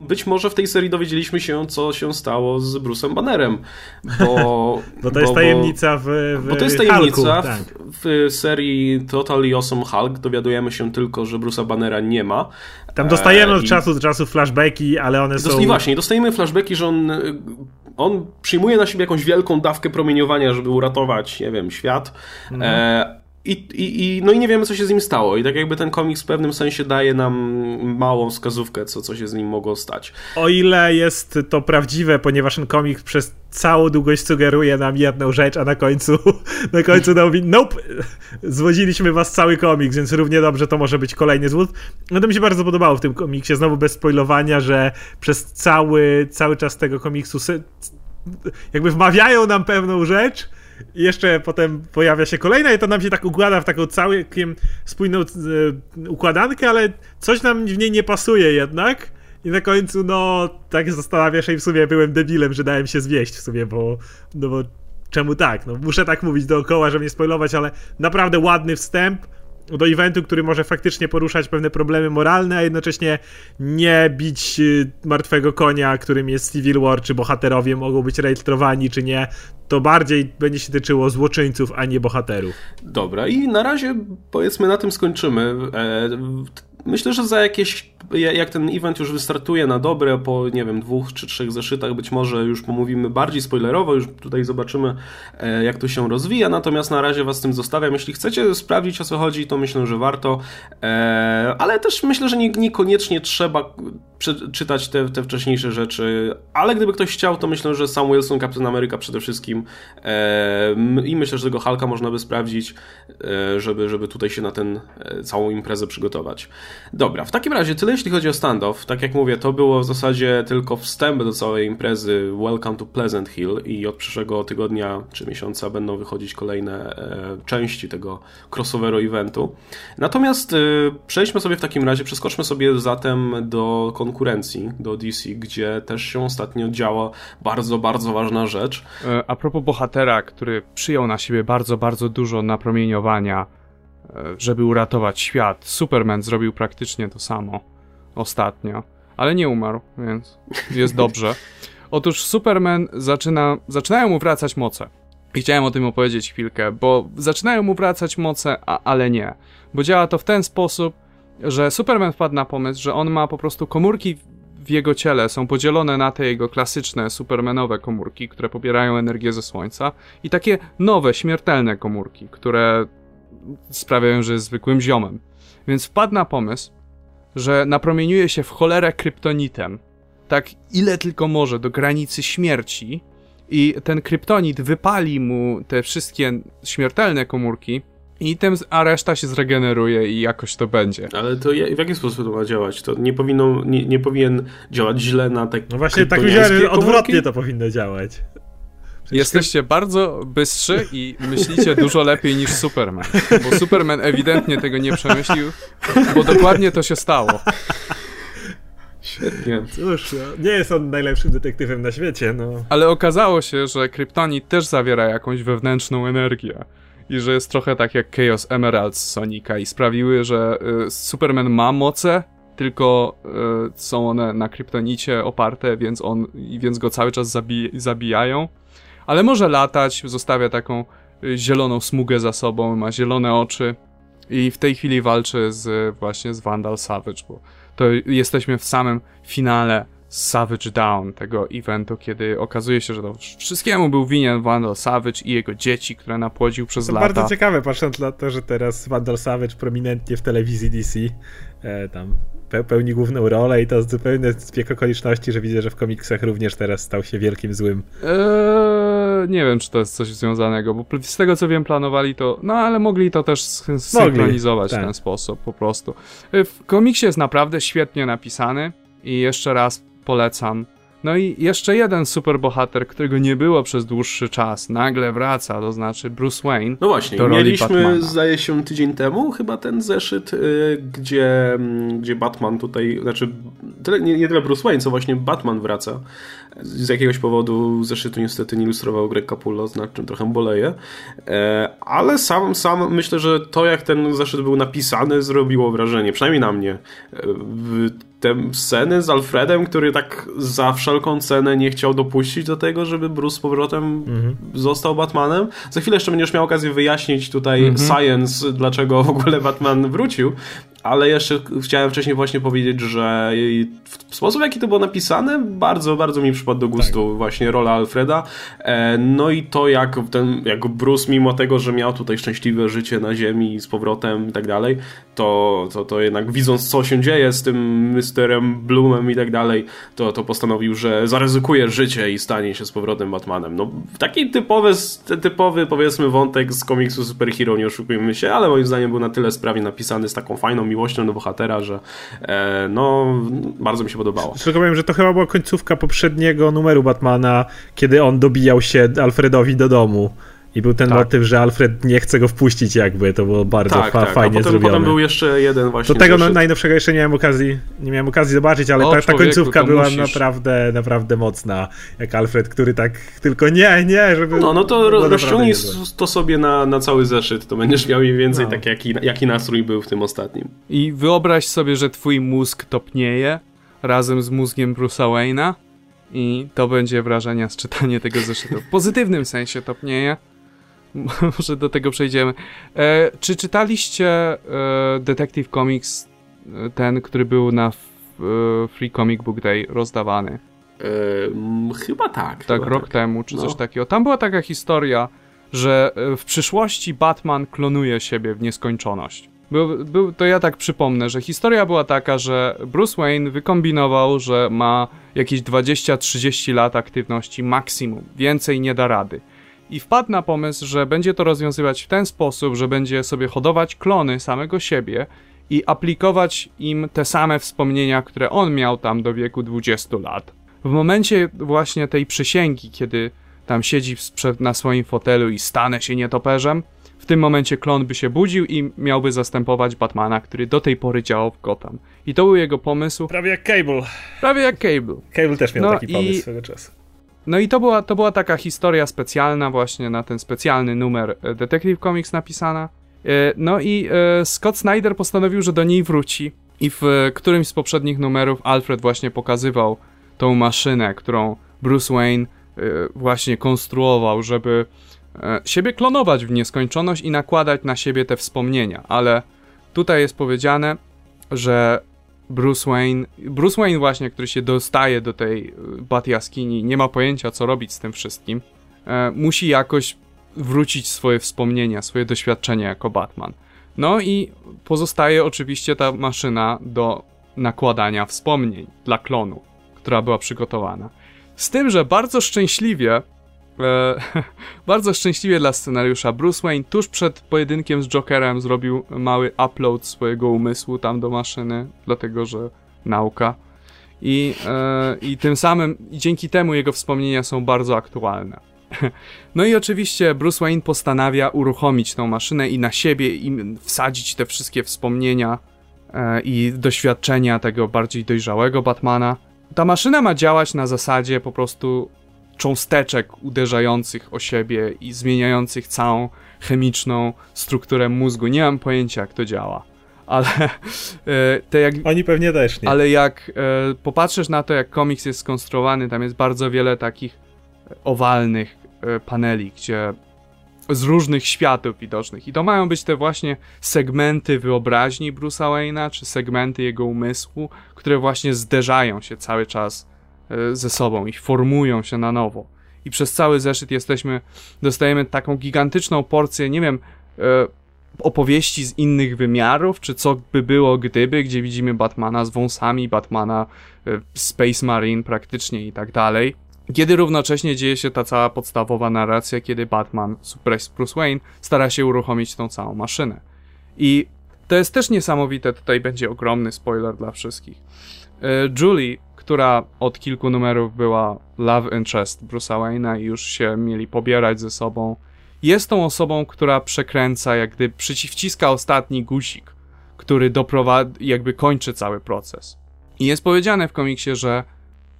być może w tej serii dowiedzieliśmy się, co się stało z Bruce'em Bannerem, bo, <laughs> bo to jest bo, tajemnica w, w Bo to jest tajemnica Hulku, tak. w, w, serii Totally Awesome Hulk dowiadujemy się tylko, że Bruce'a Bannera nie ma. Tam dostajemy od e, czasu do czasu flashbacki, ale one są... I właśnie, dostajemy flashbacki, że on, on przyjmuje na siebie jakąś wielką dawkę promieniowania, żeby uratować, nie wiem, świat. Mhm. I, i, i, no i nie wiemy, co się z nim stało. I tak jakby ten komiks w pewnym sensie daje nam małą wskazówkę, co, co się z nim mogło stać. O ile jest to prawdziwe, ponieważ ten komiks przez całą długość sugeruje nam jedną rzecz, a na końcu <laughs> na końcu mówi, nope, zwodziliśmy was cały komiks, więc równie dobrze to może być kolejny zwód. No to mi się bardzo podobało w tym komiksie, znowu bez spoilowania, że przez cały, cały czas tego komiksu jakby wmawiają nam pewną rzecz, i jeszcze potem pojawia się kolejna i to nam się tak układa w taką całkiem spójną e, układankę, ale coś nam w niej nie pasuje jednak. I na końcu, no, tak zastanawiasz się i w sumie byłem debilem, że dałem się zwieść w sumie, bo, no bo czemu tak? No, muszę tak mówić dookoła, żeby nie spoilować, ale naprawdę ładny wstęp do eventu, który może faktycznie poruszać pewne problemy moralne, a jednocześnie nie bić y, martwego konia, którym jest Civil War, czy bohaterowie mogą być rejestrowani, czy nie. To bardziej będzie się tyczyło złoczyńców, a nie bohaterów. Dobra, i na razie powiedzmy na tym skończymy. E, myślę, że za jakieś jak ten event już wystartuje na dobre, po nie wiem, dwóch czy trzech zeszytach, być może już pomówimy bardziej spoilerowo, już tutaj zobaczymy, e, jak to się rozwija. Natomiast na razie Was z tym zostawiam. Jeśli chcecie sprawdzić o co chodzi, to myślę, że warto. E, ale też myślę, że niekoniecznie trzeba czytać te, te wcześniejsze rzeczy, ale gdyby ktoś chciał, to myślę, że Sam Wilson, Captain America przede wszystkim e, i myślę, że tego Hulka można by sprawdzić, żeby, żeby tutaj się na ten całą imprezę przygotować. Dobra, w takim razie tyle jeśli chodzi o standoff, tak jak mówię, to było w zasadzie tylko wstęp do całej imprezy Welcome to Pleasant Hill i od przyszłego tygodnia czy miesiąca będą wychodzić kolejne e, części tego crossoveru eventu. Natomiast e, przejdźmy sobie w takim razie, przeskoczmy sobie zatem do konkurencji, do DC, gdzie też się ostatnio działa bardzo, bardzo ważna rzecz. E, a propos bohatera, który przyjął na siebie bardzo, bardzo dużo napromieniowania, żeby uratować świat, Superman zrobił praktycznie to samo ostatnio, ale nie umarł, więc jest dobrze. Otóż Superman zaczyna, zaczynają mu wracać moce. I chciałem o tym opowiedzieć chwilkę, bo zaczynają mu wracać moce, a, ale nie. Bo działa to w ten sposób, że Superman wpadł na pomysł, że on ma po prostu komórki w jego ciele, są podzielone na te jego klasyczne, supermanowe komórki, które pobierają energię ze Słońca i takie nowe, śmiertelne komórki, które sprawiają, że jest zwykłym ziomem. Więc wpadł na pomysł, że napromieniuje się w cholerę kryptonitem, tak ile tylko może, do granicy śmierci, i ten kryptonit wypali mu te wszystkie śmiertelne komórki, i tym, a reszta się zregeneruje i jakoś to będzie. Ale to w jaki sposób to ma działać? To nie powinno, nie, nie powinien działać źle na te No właśnie tak myślałem, odwrotnie to powinno działać. Jesteście bardzo bystrzy i myślicie dużo lepiej niż Superman. Bo Superman ewidentnie tego nie przemyślił, bo dokładnie to się stało. Świetnie. Cóż, no, nie jest on najlepszym detektywem na świecie, no. Ale okazało się, że Kryptonit też zawiera jakąś wewnętrzną energię. I że jest trochę tak jak Chaos Emeralds z Sonika i sprawiły, że y, Superman ma moce, tylko y, są one na kryptonicie oparte, więc on, więc go cały czas zabi zabijają ale może latać, zostawia taką y, zieloną smugę za sobą, ma zielone oczy i w tej chwili walczy z właśnie z Vandal Savage, bo to jesteśmy w samym finale Savage Down tego eventu, kiedy okazuje się, że to wszystkiemu był winien Vandal Savage i jego dzieci, które napłodził przez to lata. bardzo ciekawe, patrząc na to, że teraz Vandal Savage prominentnie w telewizji DC e, tam pełni główną rolę i to zupełnie zbieg okoliczności, że widzę, że w komiksach również teraz stał się wielkim złym. Eee, nie wiem, czy to jest coś związanego, bo z tego co wiem planowali to, no ale mogli to też synchronizować tak. w ten sposób po prostu. E, w komiksie jest naprawdę świetnie napisany i jeszcze raz polecam no i jeszcze jeden superbohater, którego nie było przez dłuższy czas, nagle wraca, to znaczy Bruce Wayne. No właśnie, do mieliśmy, Batmana. zdaje się, tydzień temu chyba ten zeszyt, yy, gdzie, yy, gdzie Batman tutaj, znaczy nie, nie tyle Bruce Wayne, co właśnie Batman wraca. Z jakiegoś powodu zeszytu niestety nie ilustrował Greg Capullo, nad czym trochę boleję. E, ale sam, sam myślę, że to jak ten zeszyt był napisany zrobiło wrażenie, przynajmniej na mnie. Te sceny z Alfredem, który tak za wszelką cenę nie chciał dopuścić do tego, żeby Bruce z powrotem mhm. został Batmanem. Za chwilę jeszcze będziesz miał okazję wyjaśnić tutaj mhm. science, dlaczego w ogóle Batman wrócił, ale jeszcze chciałem wcześniej właśnie powiedzieć, że w sposób, w jaki to było napisane, bardzo, bardzo mi przypadł do gustu tak. właśnie rola Alfreda. E, no i to, jak ten, jak Bruce, mimo tego, że miał tutaj szczęśliwe życie na ziemi z powrotem i tak dalej, to, to, to jednak widząc, co się dzieje z tym Mysterem Bloomem i tak dalej, to, to postanowił, że zaryzykuje życie i stanie się z powrotem Batmanem. No, taki typowy, typowy, powiedzmy, wątek z komiksu superhero, nie oszukujmy się, ale moim zdaniem był na tyle sprawnie napisany z taką fajną miłością do bohatera, że e, no, bardzo mi się podobało. Tylko powiem, że to chyba była końcówka poprzedniego numeru Batmana, kiedy on dobijał się Alfredowi do domu. I był ten tak. motyw, że Alfred nie chce go wpuścić jakby, to było bardzo tak, fa- tak. fajnie potem, zrobione. Potem był jeszcze jeden właśnie. Do tego no, najnowszego jeszcze nie miałem okazji, nie miałem okazji zobaczyć, ale o, ta, ta końcówka była musisz. naprawdę, naprawdę mocna. Jak Alfred, który tak tylko nie, nie, żeby... No, no to ro, rozciągnij to sobie na, na cały zeszyt, to będziesz miał mniej więcej no. tak, jaki, jaki nastrój był w tym ostatnim. I wyobraź sobie, że twój mózg topnieje razem z mózgiem Bruce'a Wayne'a i to będzie wrażenia z czytania tego zeszytu. W pozytywnym sensie topnieje <laughs> Może do tego przejdziemy. E, czy czytaliście e, Detective Comics, e, ten, który był na f, e, Free Comic Book Day rozdawany? E, chyba tak. Tak, chyba rok tak. temu, czy no. coś takiego. Tam była taka historia, że e, w przyszłości Batman klonuje siebie w nieskończoność. Był, był, to ja tak przypomnę, że historia była taka, że Bruce Wayne wykombinował, że ma jakieś 20-30 lat aktywności maksimum, więcej nie da rady i wpadł na pomysł, że będzie to rozwiązywać w ten sposób, że będzie sobie hodować klony samego siebie i aplikować im te same wspomnienia, które on miał tam do wieku 20 lat. W momencie właśnie tej przysięgi, kiedy tam siedzi na swoim fotelu i stanę się nietoperzem, w tym momencie klon by się budził i miałby zastępować Batmana, który do tej pory działał w Gotham. I to był jego pomysł. Prawie jak Cable. Prawie jak Cable. Cable też miał no taki pomysł swego czasu. No i to była, to była taka historia specjalna właśnie na ten specjalny numer e, Detective Comics napisana. E, no i e, Scott Snyder postanowił, że do niej wróci i w którymś z poprzednich numerów Alfred właśnie pokazywał tą maszynę, którą Bruce Wayne właśnie konstruował, żeby siebie klonować w nieskończoność i nakładać na siebie te wspomnienia, ale tutaj jest powiedziane, że Bruce Wayne, Bruce Wayne właśnie, który się dostaje do tej y, bat jaskini, nie ma pojęcia co robić z tym wszystkim, e, musi jakoś wrócić swoje wspomnienia, swoje doświadczenia jako Batman. No i pozostaje oczywiście ta maszyna do nakładania wspomnień dla klonu, która była przygotowana. Z tym, że bardzo szczęśliwie <laughs> bardzo szczęśliwie dla scenariusza. Bruce Wayne tuż przed pojedynkiem z Jokerem zrobił mały upload swojego umysłu tam do maszyny, dlatego że nauka. I, e, i tym samym, dzięki temu jego wspomnienia są bardzo aktualne. <laughs> No i oczywiście Bruce Wayne postanawia uruchomić tą maszynę i na siebie im wsadzić te wszystkie wspomnienia e, i doświadczenia tego bardziej dojrzałego Batmana. Ta maszyna ma działać na zasadzie po prostu cząsteczek uderzających o siebie i zmieniających całą chemiczną strukturę mózgu. Nie mam pojęcia, jak to działa. Ale e, te jak. Oni pewnie też nie. Ale jak e, popatrzysz na to, jak komiks jest skonstruowany, tam jest bardzo wiele takich owalnych e, paneli, gdzie z różnych światów widocznych. I to mają być te właśnie segmenty wyobraźni Bruce'a Wayne'a, czy segmenty jego umysłu, które właśnie zderzają się cały czas ze sobą i formują się na nowo. I przez cały zeszyt jesteśmy, dostajemy taką gigantyczną porcję, nie wiem, e, opowieści z innych wymiarów, czy co by było gdyby, gdzie widzimy Batmana z wąsami, Batmana e, Space Marine praktycznie i tak dalej. Kiedy równocześnie dzieje się ta cała podstawowa narracja, kiedy Batman, Suppress Bruce Wayne, stara się uruchomić tą całą maszynę. I to jest też niesamowite, tutaj będzie ogromny spoiler dla wszystkich. Julie która od kilku numerów była love interest Bruce'a Wayne'a i już się mieli pobierać ze sobą, jest tą osobą, która przekręca, jak gdy przyciska ostatni guzik, który doprowadzi, jakby kończy cały proces. I jest powiedziane w komiksie, że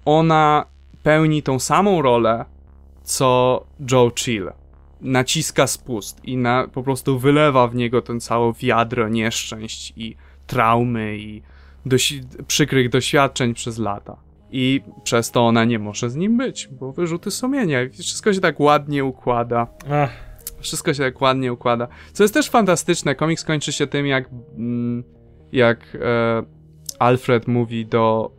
ona pełni tą samą rolę, co Joe Chill. Naciska spust i na, po prostu wylewa w niego ten cały wiadro nieszczęść i traumy i dosi przykrych doświadczeń przez lata. I przez to ona nie może z nim być, bo wyrzuty sumienia. Wszystko się tak ładnie układa. Ach. Wszystko się tak ładnie układa. Co jest też fantastyczne, komiks kończy się tym, jak, mm, jak e, Alfred mówi do,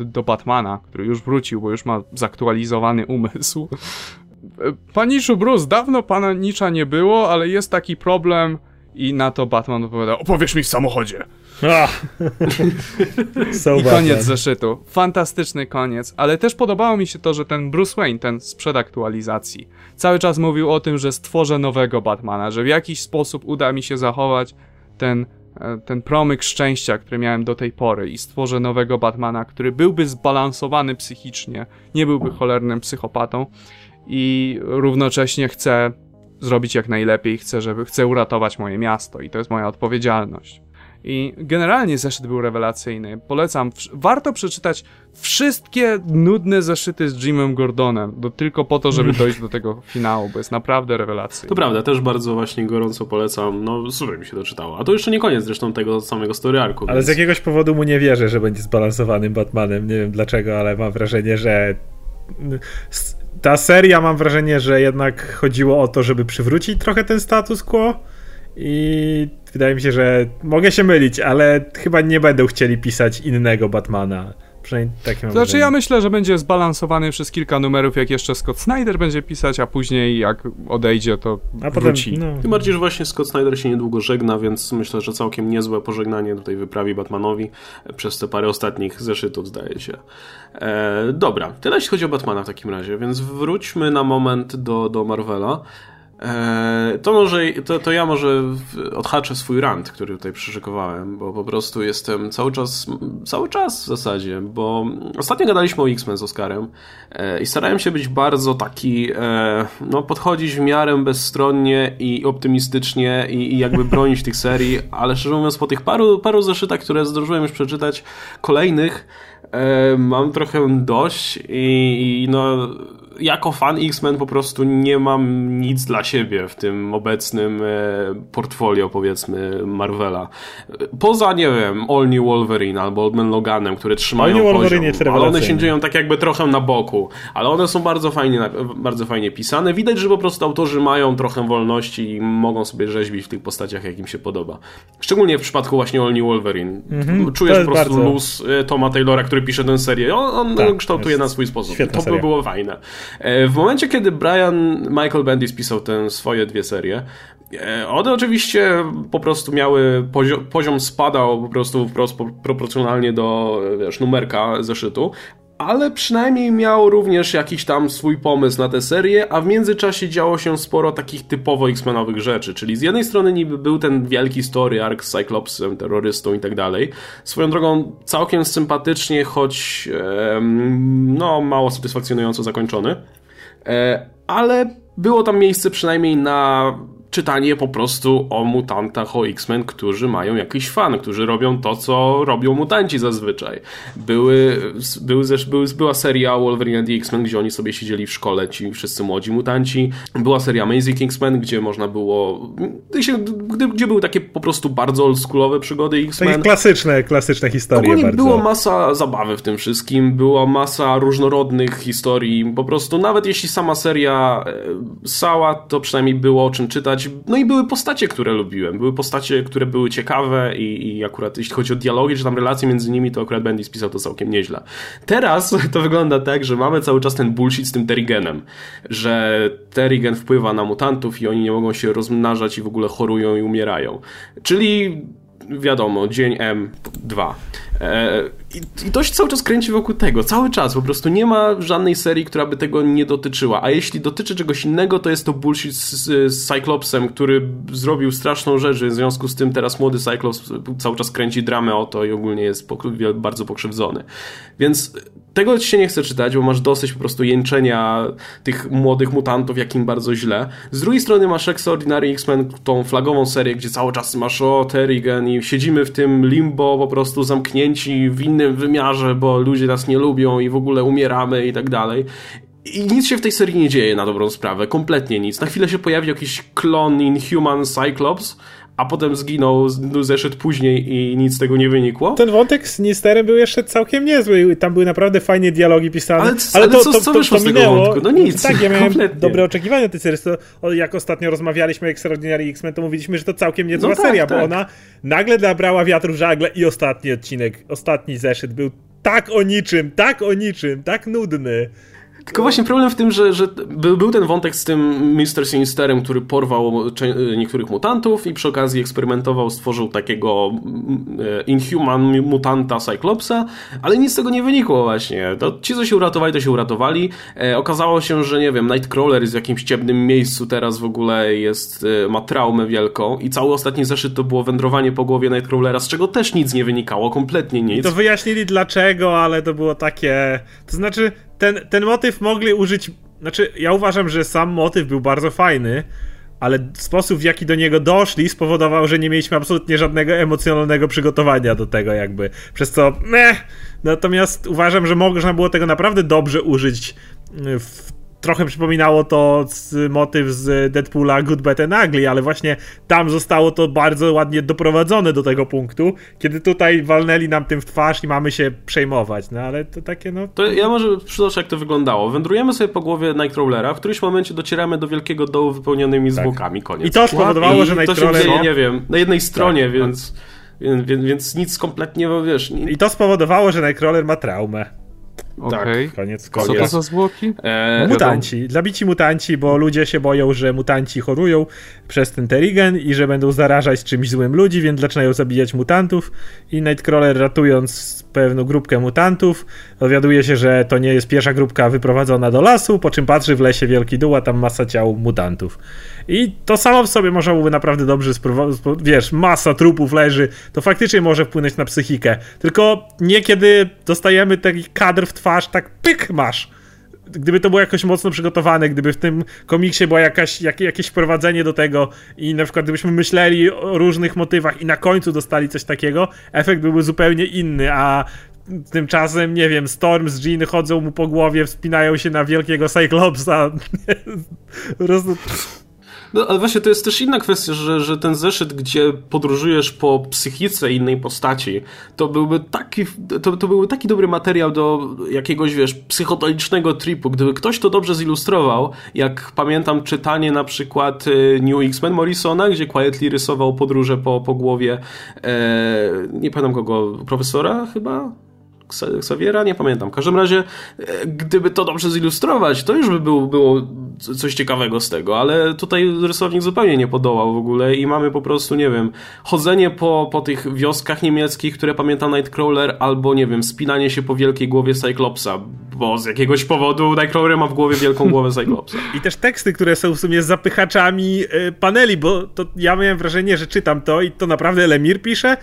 e, do, Batmana, który już wrócił, bo już ma zaktualizowany umysł. E, Paniszu Bruce, dawno pana nicza nie było, ale jest taki problem i na to Batman odpowiada, opowiesz mi w samochodzie. so <laughs> I koniec zeszytu. Fantastyczny koniec, ale też podobało mi się to, że ten Bruce Wayne, ten sprzed aktualizacji, cały czas mówił o tym, że stworzę nowego Batmana, że w jakiś sposób uda mi się zachować ten, e, ten promyk szczęścia, który miałem do tej pory i stworzę nowego Batmana, który byłby zbalansowany psychicznie, nie byłby cholernym psychopatą i równocześnie chcę zrobić jak najlepiej, chcę, żeby, chcę uratować moje miasto i to jest moja odpowiedzialność. I generalnie zeszyt był rewelacyjny. Polecam. Warto przeczytać wszystkie nudne zeszyty z Jimem Gordonem, do, tylko po to, żeby <laughs> dojść do tego finału, bo jest naprawdę rewelacyjny. To prawda, też bardzo właśnie gorąco polecam. No, super mi się to czytało. A to jeszcze nie koniec zresztą tego samego story arku. Ale więc... z jakiegoś powodu mu nie wierzę, że będzie zbalansowanym Batmanem. Nie wiem dlaczego, ale mam wrażenie, że ta seria mam wrażenie, że jednak chodziło o to, żeby przywrócić trochę ten status quo i wydaje mi się, że mogę się mylić, ale chyba nie będą chcieli pisać innego Batmana. Przynajmniej takie mam Znaczy ja myślę, że będzie zbalansowany przez kilka numerów, jak jeszcze Scott Snyder będzie pisać, a później jak odejdzie, to a wróci. Potem, no. Tym bardziej, że właśnie Scott Snyder się niedługo żegna, więc myślę, że całkiem niezłe pożegnanie tutaj wyprawi Batmanowi przez te parę ostatnich zeszytów, zdaje się. E, dobra, tyle jeśli chodzi o Batmana w takim razie, więc wróćmy na moment do, do Marvela. E, to może, to, to ja może odhaczę swój rant, który tutaj przyszykowałem, bo po prostu jestem cały czas, cały czas w zasadzie, bo ostatnio gadaliśmy o X-Men z Oskarem e, i starałem się być bardzo taki, e, no podchodzić w miarę bezstronnie i optymistycznie i, i jakby <laughs> bronić tych serii, ale szczerze mówiąc po tych paru, paru zeszytach, które zdążyłem już przeczytać, kolejnych, mam trochę dość i, i no jako fan X-Men po prostu nie mam nic dla siebie w tym obecnym e, portfolio, powiedzmy, Marvela. Poza, nie wiem, All New Wolverine albo Old Man Loganem, które trzymają All poziom, ale one się dzieją tak jakby trochę na boku, ale one są bardzo fajnie, bardzo fajnie pisane. Widać, że po prostu autorzy mają trochę wolności i mogą sobie rzeźbić w tych postaciach, jak im się podoba. Szczególnie w przypadku właśnie All New Wolverine. Mhm, Czujesz po prostu bardzo... luz e, Toma Taylora, który pisze tę serię. On, on tak, kształtuje na swój sposób. To by było fajne. E, w momencie, kiedy Brian Michael Bendis pisał te swoje dwie serie, e, one oczywiście po prostu miały, poziom, poziom spadał po prostu wprost proporcjonalnie do wiesz, numerka zeszytu, ale przynajmniej miał również jakiś tam swój pomysł na tę serię, a w międzyczasie działo się sporo takich typowo X-Menowych rzeczy, czyli z jednej strony niby był ten wielki story arc z Cyclopsem, terrorystą i tak dalej. Swoją drogą całkiem sympatycznie, choć no mało satysfakcjonująco zakończony. E, ale było tam miejsce przynajmniej na czytanie po prostu o mutantach, o X-Men, którzy mają jakiś fan, którzy robią to, co robią mutanci zazwyczaj. Były, były, były, była seria Wolverine and X-Men, gdzie oni sobie siedzieli w szkole, ci wszyscy młodzi mutanci. Była seria Amazing X-Men, gdzie można było, gdzie, gdzie były takie po prostu bardzo oldschoolowe przygody X-Men. Takie klasyczne, klasyczne historie Ogólnie bardzo. było masa zabawy w tym wszystkim, była masa różnorodnych historii, po prostu nawet jeśli sama seria e, sała, to przynajmniej było o czym czytać, no i były postacie, które lubiłem. Były postacie, które były ciekawe i, i akurat jeśli chodzi o dialogi, czy tam relacje między nimi, to akurat Bendis pisał to całkiem nieźle. Teraz <laughs> to wygląda tak, że mamy cały czas ten bullshit z tym Terrigenem, że Terrigen wpływa na mutantów i oni nie mogą się rozmnażać i w ogóle chorują i umierają. Czyli wiadomo, dzień M2. E, I, I to się cały czas kręci wokół tego, cały czas, po prostu nie ma żadnej serii, która by tego nie dotyczyła, a jeśli dotyczy czegoś innego, to jest to bullshit z, z Cyclopsem, który zrobił straszną rzecz, w związku z tym teraz młody Cyclops cały czas kręci dramę o to i ogólnie jest bardzo pokrzywdzony. Więc tego się nie chce czytać, bo masz dosyć po prostu jęczenia tych młodych mutantów, jakim bardzo źle. Z drugiej strony masz Extraordinary X-Men, tą flagową serię, gdzie cały czas masz o Terrigan i siedzimy w tym limbo po prostu zamknięci w innym wymiarze, bo ludzie nas nie lubią i w ogóle umieramy i tak dalej. I nic się w tej serii nie dzieje na dobrą sprawę, kompletnie nic. Na chwilę się pojawi jakiś klon Inhuman Cyclops, a potem zginął, zeszedł później i nic z tego nie wynikło. Ten wątek z Nisterem był jeszcze całkiem niezły. Tam były naprawdę fajnie dialogi pisane. Ale, ale, ale to, co, to, co to, to minęło. No nic. Tak, ja miałem kompletnie. dobre oczekiwania tej serii. Jak ostatnio rozmawialiśmy o Extraordinary X-Men, to mówiliśmy, że to całkiem niezła no tak, seria, tak. bo ona nagle nabrała wiatru w żagle i ostatni odcinek, ostatni zeszyt był tak o niczym, tak o niczym, tak nudny. Tylko właśnie problem w tym, że, że był ten wątek z tym Mr. Sinisterem, który porwał niektórych mutantów i przy okazji eksperymentował, stworzył takiego mm, e, Inhuman mutanta Cyclopsa, ale nic z tego nie wynikło właśnie. To ci, co się uratowali, to się uratowali. E, okazało się, że nie wiem, Nightcrawler jest w jakimś ciemnym miejscu teraz w ogóle jest, e, ma traumę wielką i cały ostatni zeszyt to było wędrowanie po głowie Nightcrawlera, z czego też nic nie wynikało, kompletnie nic. I to wyjaśnili dlaczego, ale to było takie... To znaczy, ten, ten motyw mogli użyć. Znaczy, ja uważam, że sam motyw był bardzo fajny, ale sposób, w jaki do niego doszli, spowodował, że nie mieliśmy absolutnie żadnego emocjonalnego przygotowania do tego, jakby. Przez co. Meh. Natomiast uważam, że można było tego naprawdę dobrze użyć w trochę przypominało to z, motyw z Deadpoola Good, Bad and Ugly, ale właśnie tam zostało to bardzo ładnie doprowadzone do tego punktu, kiedy tutaj walnęli nam tym w twarz i mamy się przejmować, no ale to takie no... To ja może przytoczę jak to wyglądało. Wędrujemy sobie po głowie Nightcrawlera, w którymś momencie docieramy do wielkiego dołu wypełnionymi tak. zwłokami, koniec. I to spowodowało, I że Nightcrawler... to się dzieje, nie wiem, na jednej stronie, tak, więc... Więc, więc, nic kompletnie, wiesz... I to spowodowało, że Nightcrawler ma traumę. Okay. Tak, koniec, koniec. Co to za zwłoki? Eee, mutanci. Zabici mutanci, bo ludzie się boją, że mutanci chorują przez ten terigen i że będą zarażać czymś złym ludzi, więc zaczynają zabijać mutantów i Nightcrawler ratując pewną grupkę mutantów dowiaduje się, że to nie jest pierwsza grupka wyprowadzona do lasu, po czym patrzy w lesie wielki dół, a tam masa ciał mutantów. I to samo w sobie można byłoby naprawdę dobrze wiesz, masa trupów leży, to faktycznie może wpłynąć na psychikę. Tylko niekiedy dostajemy taki kadr w twarz, tak pyk masz gdyby to było jakoś mocno przygotowane, gdyby w tym komiksie było jakaś, jak, jakieś wprowadzenie do tego i na przykład gdybyśmy myśleli o różnych motywach i na końcu dostali coś takiego, efekt byłby zupełnie inny, a tymczasem, nie wiem, Storm z Jean chodzą mu po głowie, wspinają się na wielkiego Cyclopsa. <laughs> po prostu no, ale właśnie to jest też inna kwestia, że, że ten zeszyt, gdzie podróżujesz po psychice innej postaci, to byłby taki, to, to byłby taki dobry materiał do jakiegoś, wiesz, psychotonicznego tripu. Gdyby ktoś to dobrze zilustrował, jak pamiętam czytanie na przykład y, New X-Men Morrisona, gdzie Quietly rysował podróże po, po głowie, e, nie pamiętam kogo, profesora chyba? Xaviera, nie pamiętam. W każdym razie, e, gdyby to dobrze zilustrować, to już by było, było coś ciekawego z tego, ale tutaj rysownik zupełnie nie podołał w ogóle i mamy po prostu, nie wiem, chodzenie po, po tych wioskach niemieckich, które pamięta Nightcrawler, albo, nie wiem, spinanie się po wielkiej głowie Cyclopsa, bo z jakiegoś powodu Nightcrawler ma w głowie wielką głowę Cyclopsa. I też teksty, które są w sumie zapychaczami e, paneli, bo to ja miałem wrażenie, że czytam to i to naprawdę Lemir pisze,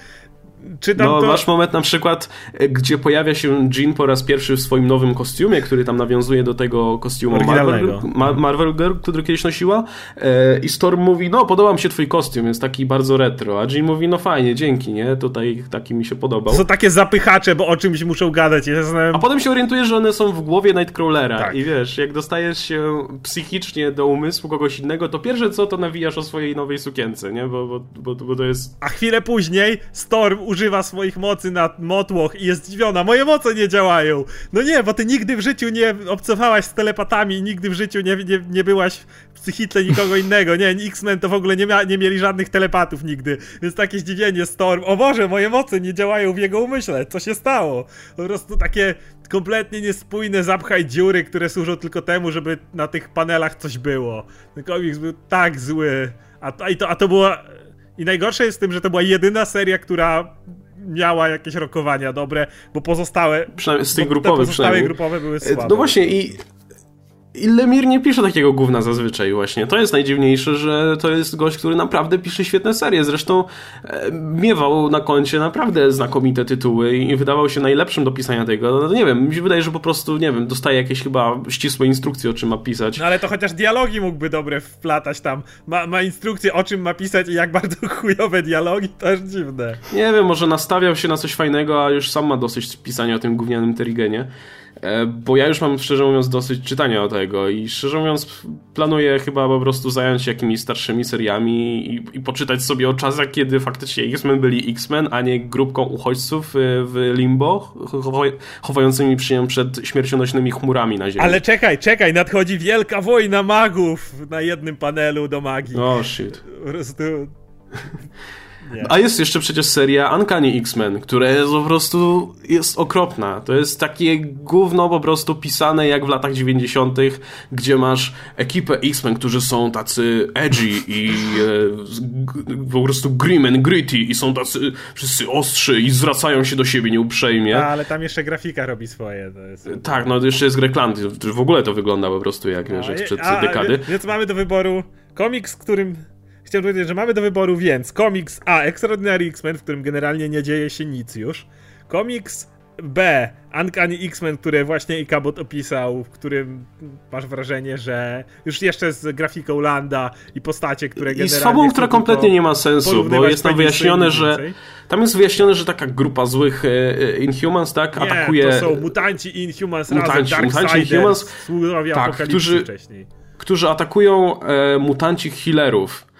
Czytam no, to... masz moment na przykład, e, gdzie pojawia się Jean po raz pierwszy w swoim nowym kostiumie, który tam nawiązuje do tego kostiumu Marvel, Ma Marvel Girl, który kiedyś nosiła e, i Storm mówi, no podoba mi się twój kostium, jest taki bardzo retro, a Jean mówi, no fajnie, dzięki, nie, tutaj taki mi się podobał. To są takie zapychacze, bo o czymś muszą gadać. Ja. A potem się orientujesz, że one są w głowie Nightcrawlera tak. i wiesz, jak dostajesz się psychicznie do umysłu kogoś innego, to pierwsze co, to nawijasz o swojej nowej sukience, nie, bo, bo, bo, bo to jest... A chwilę później Storm używa swoich mocy na motłoch i jest zdziwiona. Moje moce nie działają. No nie, bo ty nigdy w życiu nie obcowałaś z telepatami i nigdy w życiu nie, nie, nie byłaś w psychitle nikogo innego. Nie, X-Men to w ogóle nie, mia, nie mieli żadnych telepatów nigdy. Więc takie zdziwienie Storm. O Boże, moje moce nie działają w jego umyśle. Co się stało? Po prostu takie kompletnie niespójne zapchaj dziury, które służą tylko temu, żeby na tych panelach coś było. Ten komiks był tak zły. A, a, to, a to było... I najgorsze jest w tym, że to była jedyna seria, która miała jakieś rokowania dobre, bo pozostałe. Przynajmniej z tych grupowych. Pozostałe grupowe były słabe. No właśnie i i Lemir nie pisze takiego gówna zazwyczaj właśnie. To jest najdziwniejsze, że to jest gość, który naprawdę pisze świetne serie. Zresztą e, miewał na koncie naprawdę znakomite tytuły i wydawał się najlepszym do pisania tego. No, nie wiem, mi się wydaje, że po prostu, nie wiem, dostaje jakieś chyba ścisłe instrukcje, o czym ma pisać. No ale to chociaż dialogi mógłby dobre wplatać tam. Ma, ma instrukcje, o czym ma pisać i jak <laughs> bardzo chujowe dialogi, to jest dziwne. Nie wiem, może nastawiał się na coś fajnego, a już sam ma dosyć pisania o tym gównianym Terigenie. E, bo ja już mam szczerze mówiąc dosyć czytania o tego i szczerze mówiąc planuję chyba po prostu zająć się jakimiś starszymi seriami i, i poczytać sobie o czasach, kiedy faktycznie X-Men byli X-Men, a nie grupką uchodźców e, w limbo, chowającymi się przed śmiercionośnymi chmurami na ziemi. Ale czekaj, czekaj, nadchodzi wielka wojna magów na jednym panelu do magii. O oh, shit. Po prostu... Nie. A jest jeszcze przecież seria Uncanny X-Men, która jest po prostu jest okropna. To jest takie gówno po prostu pisane jak w latach 90., gdzie masz ekipę X-Men, którzy są tacy edgy i e, po prostu grim and gritty i są tacy wszyscy ostrzy i zwracają się do siebie nieuprzejmie. A, ale tam jeszcze grafika robi swoje. Jest... Tak, no jeszcze jest Greg Land. W ogóle to wygląda po prostu jak, wiesz, jak sprzed a, dekady. Więc mamy do wyboru komiks, którym chciałem powiedzieć, że mamy do wyboru więc komiks A, Extraordinary X-Men, w którym generalnie nie dzieje się nic już. Komiks B, Uncanny X-Men, które właśnie Ikabot opisał, w którym masz wrażenie, że już jeszcze z grafiką Landa i postacie, które generalnie... I z fabą, która kompletnie nie ma sensu, bo jest tam wyjaśnione, że... Tam jest wyjaśnione, że taka grupa złych e, e, Inhumans, tak, nie, atakuje... to są mutanci Inhumans mutanci, razem, mutanci Inhumans, tak, którzy, wcześniej. którzy atakują e, mutanci healerów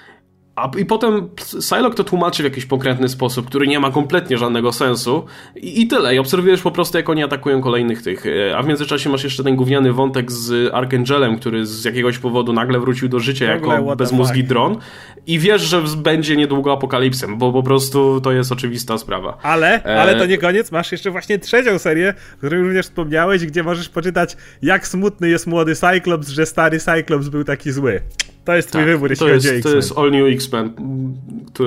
a, I potem Psylocke to tłumaczy w jakiś konkretny sposób, który nie ma kompletnie żadnego sensu i, i tyle. I obserwujesz po prostu, jak oni atakują kolejnych tych. E, a w międzyczasie masz jeszcze ten gówniany wątek z Archangelem, który z jakiegoś powodu nagle wrócił do życia jako bezmózgi dron i wiesz, że będzie niedługo apokalipsem, bo po prostu to jest oczywista sprawa. Ale, e... ale to nie koniec, masz jeszcze właśnie trzecią serię, o której również wspomniałeś, gdzie możesz poczytać, jak smutny jest młody Cyclops, że stary Cyclops był taki zły. To jest twój tak, wybór, jeśli to chodzi jest, To jest All New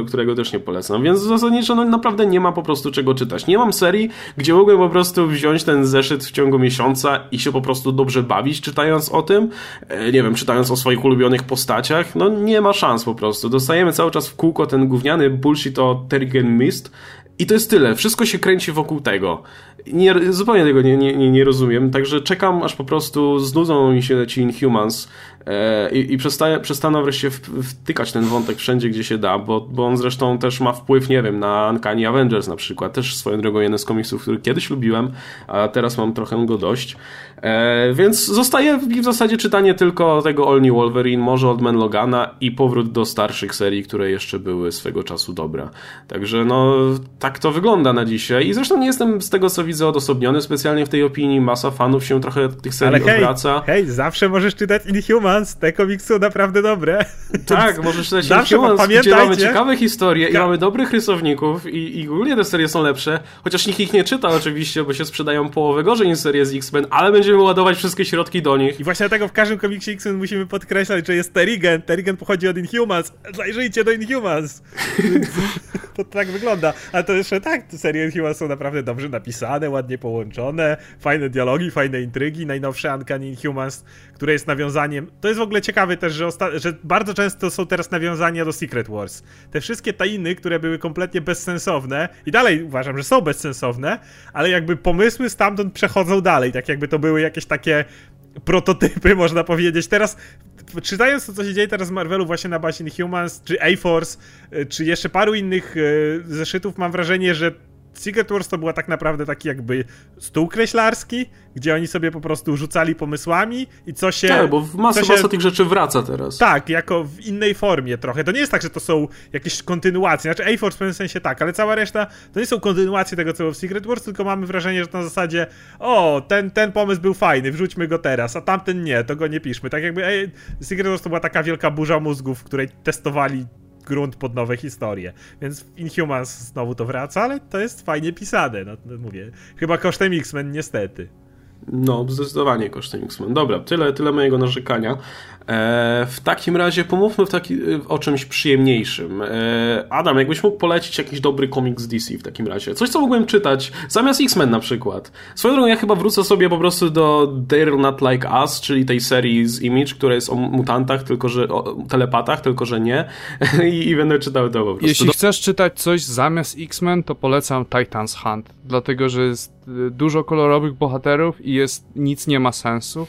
Którego też nie polecam. Więc zasadniczo no, naprawdę nie ma po prostu czego czytać. Nie mam serii, gdzie mogłem po prostu wziąć ten zeszyt w ciągu miesiąca i się po prostu dobrze bawić, czytając o tym. E, nie wiem, czytając o swoich ulubionych postaciach. No nie ma szans po prostu. Dostajemy cały czas w kółko ten gówniany bullshit o Terrigen Mist i to jest tyle. Wszystko się kręci wokół tego. Nie, zupełnie tego nie, nie, nie rozumiem, także czekam, aż po prostu znudzą mi się ci Inhumans e, i, i przestaję, przestaną wreszcie wtykać ten wątek wszędzie, gdzie się da, bo, bo on zresztą też ma wpływ, nie wiem, na Uncanny Avengers na przykład. Też swoją drogą jeden z komiksów, który kiedyś lubiłem, a teraz mam trochę go dość. E, więc zostaje w zasadzie czytanie tylko tego All New Wolverine, może od Man Logana i powrót do starszych serii, które jeszcze były swego czasu dobre. Także no, tak to wygląda na dzisiaj. I zresztą nie jestem z tego, co widzę, odosobniony specjalnie w tej opinii. Masa fanów się trochę tych serii Ale hej, odwraca. hej, zawsze możesz czytać Inhumans. Te komiksy są naprawdę dobre. <laughs> Tak, możesz czytać zawsze Inhumans, gdzie mamy ciekawe historie i mamy dobrych rysowników i, i ogólnie te serie są lepsze. Chociaż nikt ich nie czyta oczywiście, bo się sprzedają połowę gorzej niż serie z X-Men, ale będziemy ładować wszystkie środki do nich. I właśnie dlatego w każdym komiksie X-Men musimy podkreślać, że jest Terrigen. Terrigen pochodzi od Inhumans. Zajrzyjcie do Inhumans. <laughs> to tak wygląda. Ale to jeszcze tak, serie Inhumans są naprawdę dobrze napisane, ładnie połączone, fajne dialogi, fajne intrygi. Najnowsze Uncanny Inhumans, które jest nawiązaniem... To jest w ogóle ciekawe też, że, osta... że bardzo często są teraz nawiązania do Secret Wars. Te wszystkie tajny, które były kompletnie bezsensowne i dalej uważam, że są bezsensowne, ale jakby pomysły stamtąd przechodzą dalej, tak jakby to były jakieś takie prototypy, <laughs> można powiedzieć. Teraz czytając to, co się dzieje teraz w Marvelu właśnie na bazie Inhumans, czy A-Force, y, czy jeszcze paru innych y, zeszytów, mam wrażenie, że Secret Wars to była tak naprawdę taki jakby stół kreślarski, gdzie oni sobie po prostu rzucali pomysłami i co się... Tak, bo masa, się, masa tych rzeczy wraca teraz. Tak, jako w innej formie trochę. To nie jest tak, że to są jakieś kontynuacje. Znaczy A-Force w pewnym sensie tak, ale cała reszta to nie są kontynuacje tego, co było w Secret Wars, tylko mamy wrażenie, że to na zasadzie o, ten, ten pomysł był fajny, wrzućmy go teraz, a tamten nie, to go nie piszmy. Tak jakby ej, Secret Wars to była taka wielka burza mózgów, w której testowali grunt pod nowe historie. Więc w Inhumans znowu to wraca, ale to jest fajnie pisane, no, no mówię. Chyba kosztem X-Men niestety. No, zdecydowanie kosztem X-Men. Dobra, tyle, tyle mojego narzekania. E, w takim razie pomówmy w taki, o czymś przyjemniejszym. E, Adam, jakbyś mógł polecić jakiś dobry komiks DC w takim razie? Coś, co mogłem czytać, zamiast X-Men na przykład. Swoją drogą ja chyba wrócę sobie po prostu do They're Not Like Us, czyli tej serii z Image, która jest o mutantach, tylko że o telepatach, tylko że nie. <laughs> I, I, będę czytał to po prostu. Jeśli chcesz czytać coś zamiast X-Men, to polecam Titans Hunt, dlatego że jest dużo kolorowych bohaterów i jest nic nie ma sensu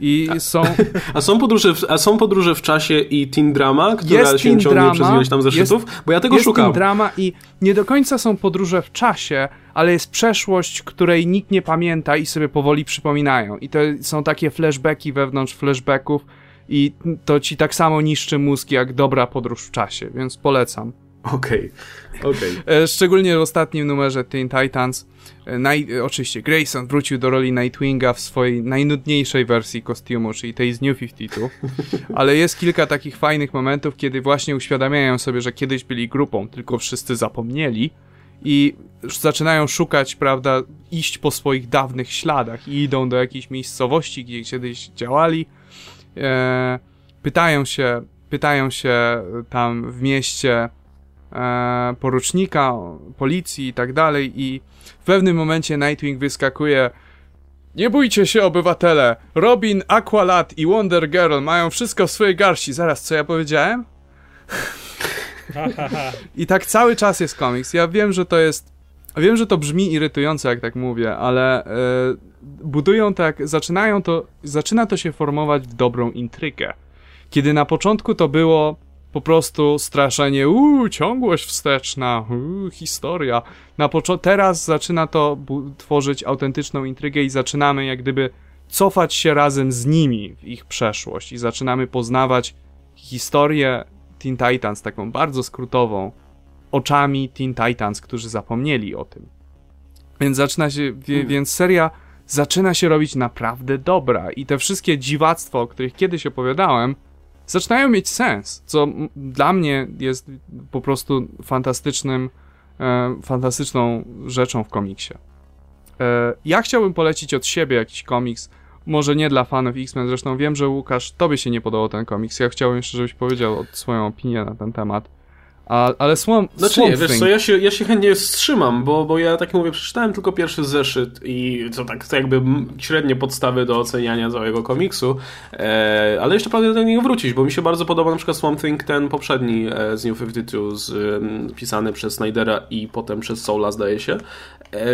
I są... <laughs> A są, podróże w, a są podróże w czasie i teen drama, która jest się ciągnie drama, przez ileś tam zeszytów? Jest, Bo ja tego jest szukam. Jest drama i nie do końca są podróże w czasie, ale jest przeszłość, której nikt nie pamięta i sobie powoli przypominają. I to są takie flashbacki wewnątrz flashbacków i to ci tak samo niszczy mózg jak dobra podróż w czasie, więc polecam. Okej, okay. okej. Okay. Szczególnie w ostatnim numerze Teen Titans. E, e, oczywiście Grayson wrócił do roli Nightwinga w swojej najnudniejszej wersji kostiumu, czyli tej z New 52. <laughs> Ale jest kilka takich fajnych momentów, kiedy właśnie uświadamiają sobie, że kiedyś byli grupą, tylko wszyscy zapomnieli i zaczynają szukać, prawda, iść po swoich dawnych śladach i idą do jakiejś miejscowości, gdzie kiedyś działali. E, pytają się, pytają się tam w mieście porucznika, policji i tak dalej i w pewnym momencie Nightwing wyskakuje nie bójcie się, obywatele! Robin, Aqualad i Wonder Girl mają wszystko w swojej garści. Zaraz, co ja powiedziałem? <laughs> I tak cały czas jest komiks. Ja wiem, że to jest. Wiem, że to brzmi irytująco, jak tak mówię, ale yy, budują tak, zaczynają to, zaczyna to się formować w dobrą intrygę. Kiedy na początku to było po prostu uuu, ciągłość wsteczna, uuu, historia. Na poczo- teraz zaczyna to tworzyć autentyczną intrygę i zaczynamy jak gdyby cofać się razem z nimi w ich przeszłość i zaczynamy poznawać historię Teen Titans, taką bardzo skrótową, oczami Teen Titans, którzy zapomnieli o tym. Więc zaczyna się, hmm. więc seria zaczyna się robić naprawdę dobra i te wszystkie dziwactwa, o których kiedyś opowiadałem, zaczynają mieć sens, co dla mnie jest po prostu fantastycznym, e, fantastyczną rzeczą w komiksie. E, ja chciałbym polecić od siebie jakiś komiks, może nie dla fanów X-Men, zresztą wiem, że Łukasz, tobie się nie podobał ten komiks, ja chciałbym jeszcze, żebyś powiedział swoją opinię na ten temat. A, ale Swamp, znaczy Swamp nie, wiesz co, ja się, ja się chętnie wstrzymam, bo, bo ja tak mówię, przeczytałem tylko pierwszy zeszyt i co tak, to jakby średnie podstawy do oceniania całego komiksu, e, ale jeszcze pragnę do niego wrócić, bo mi się bardzo podoba na przykład Swamp Thing, ten poprzedni e, z New 52, z, e, pisany przez Snydera i potem przez Soula zdaje się,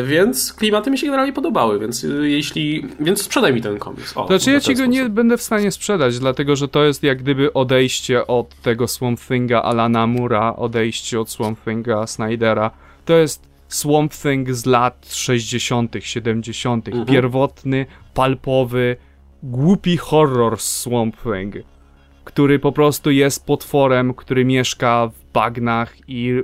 więc klimaty mi się generalnie podobały, więc e, jeśli, więc sprzedaj mi ten komiks. O, znaczy ja ci go nie będę w stanie sprzedać, dlatego że to jest jak gdyby odejście od tego Swamp Thinga Alana Mura, odejście od Swamp Thinga Snydera. To jest Swamp Thing z lat 60., 70., mhm. pierwotny, palpowy, głupi horror Swamp Thing, który po prostu jest potworem, który mieszka w bagnach i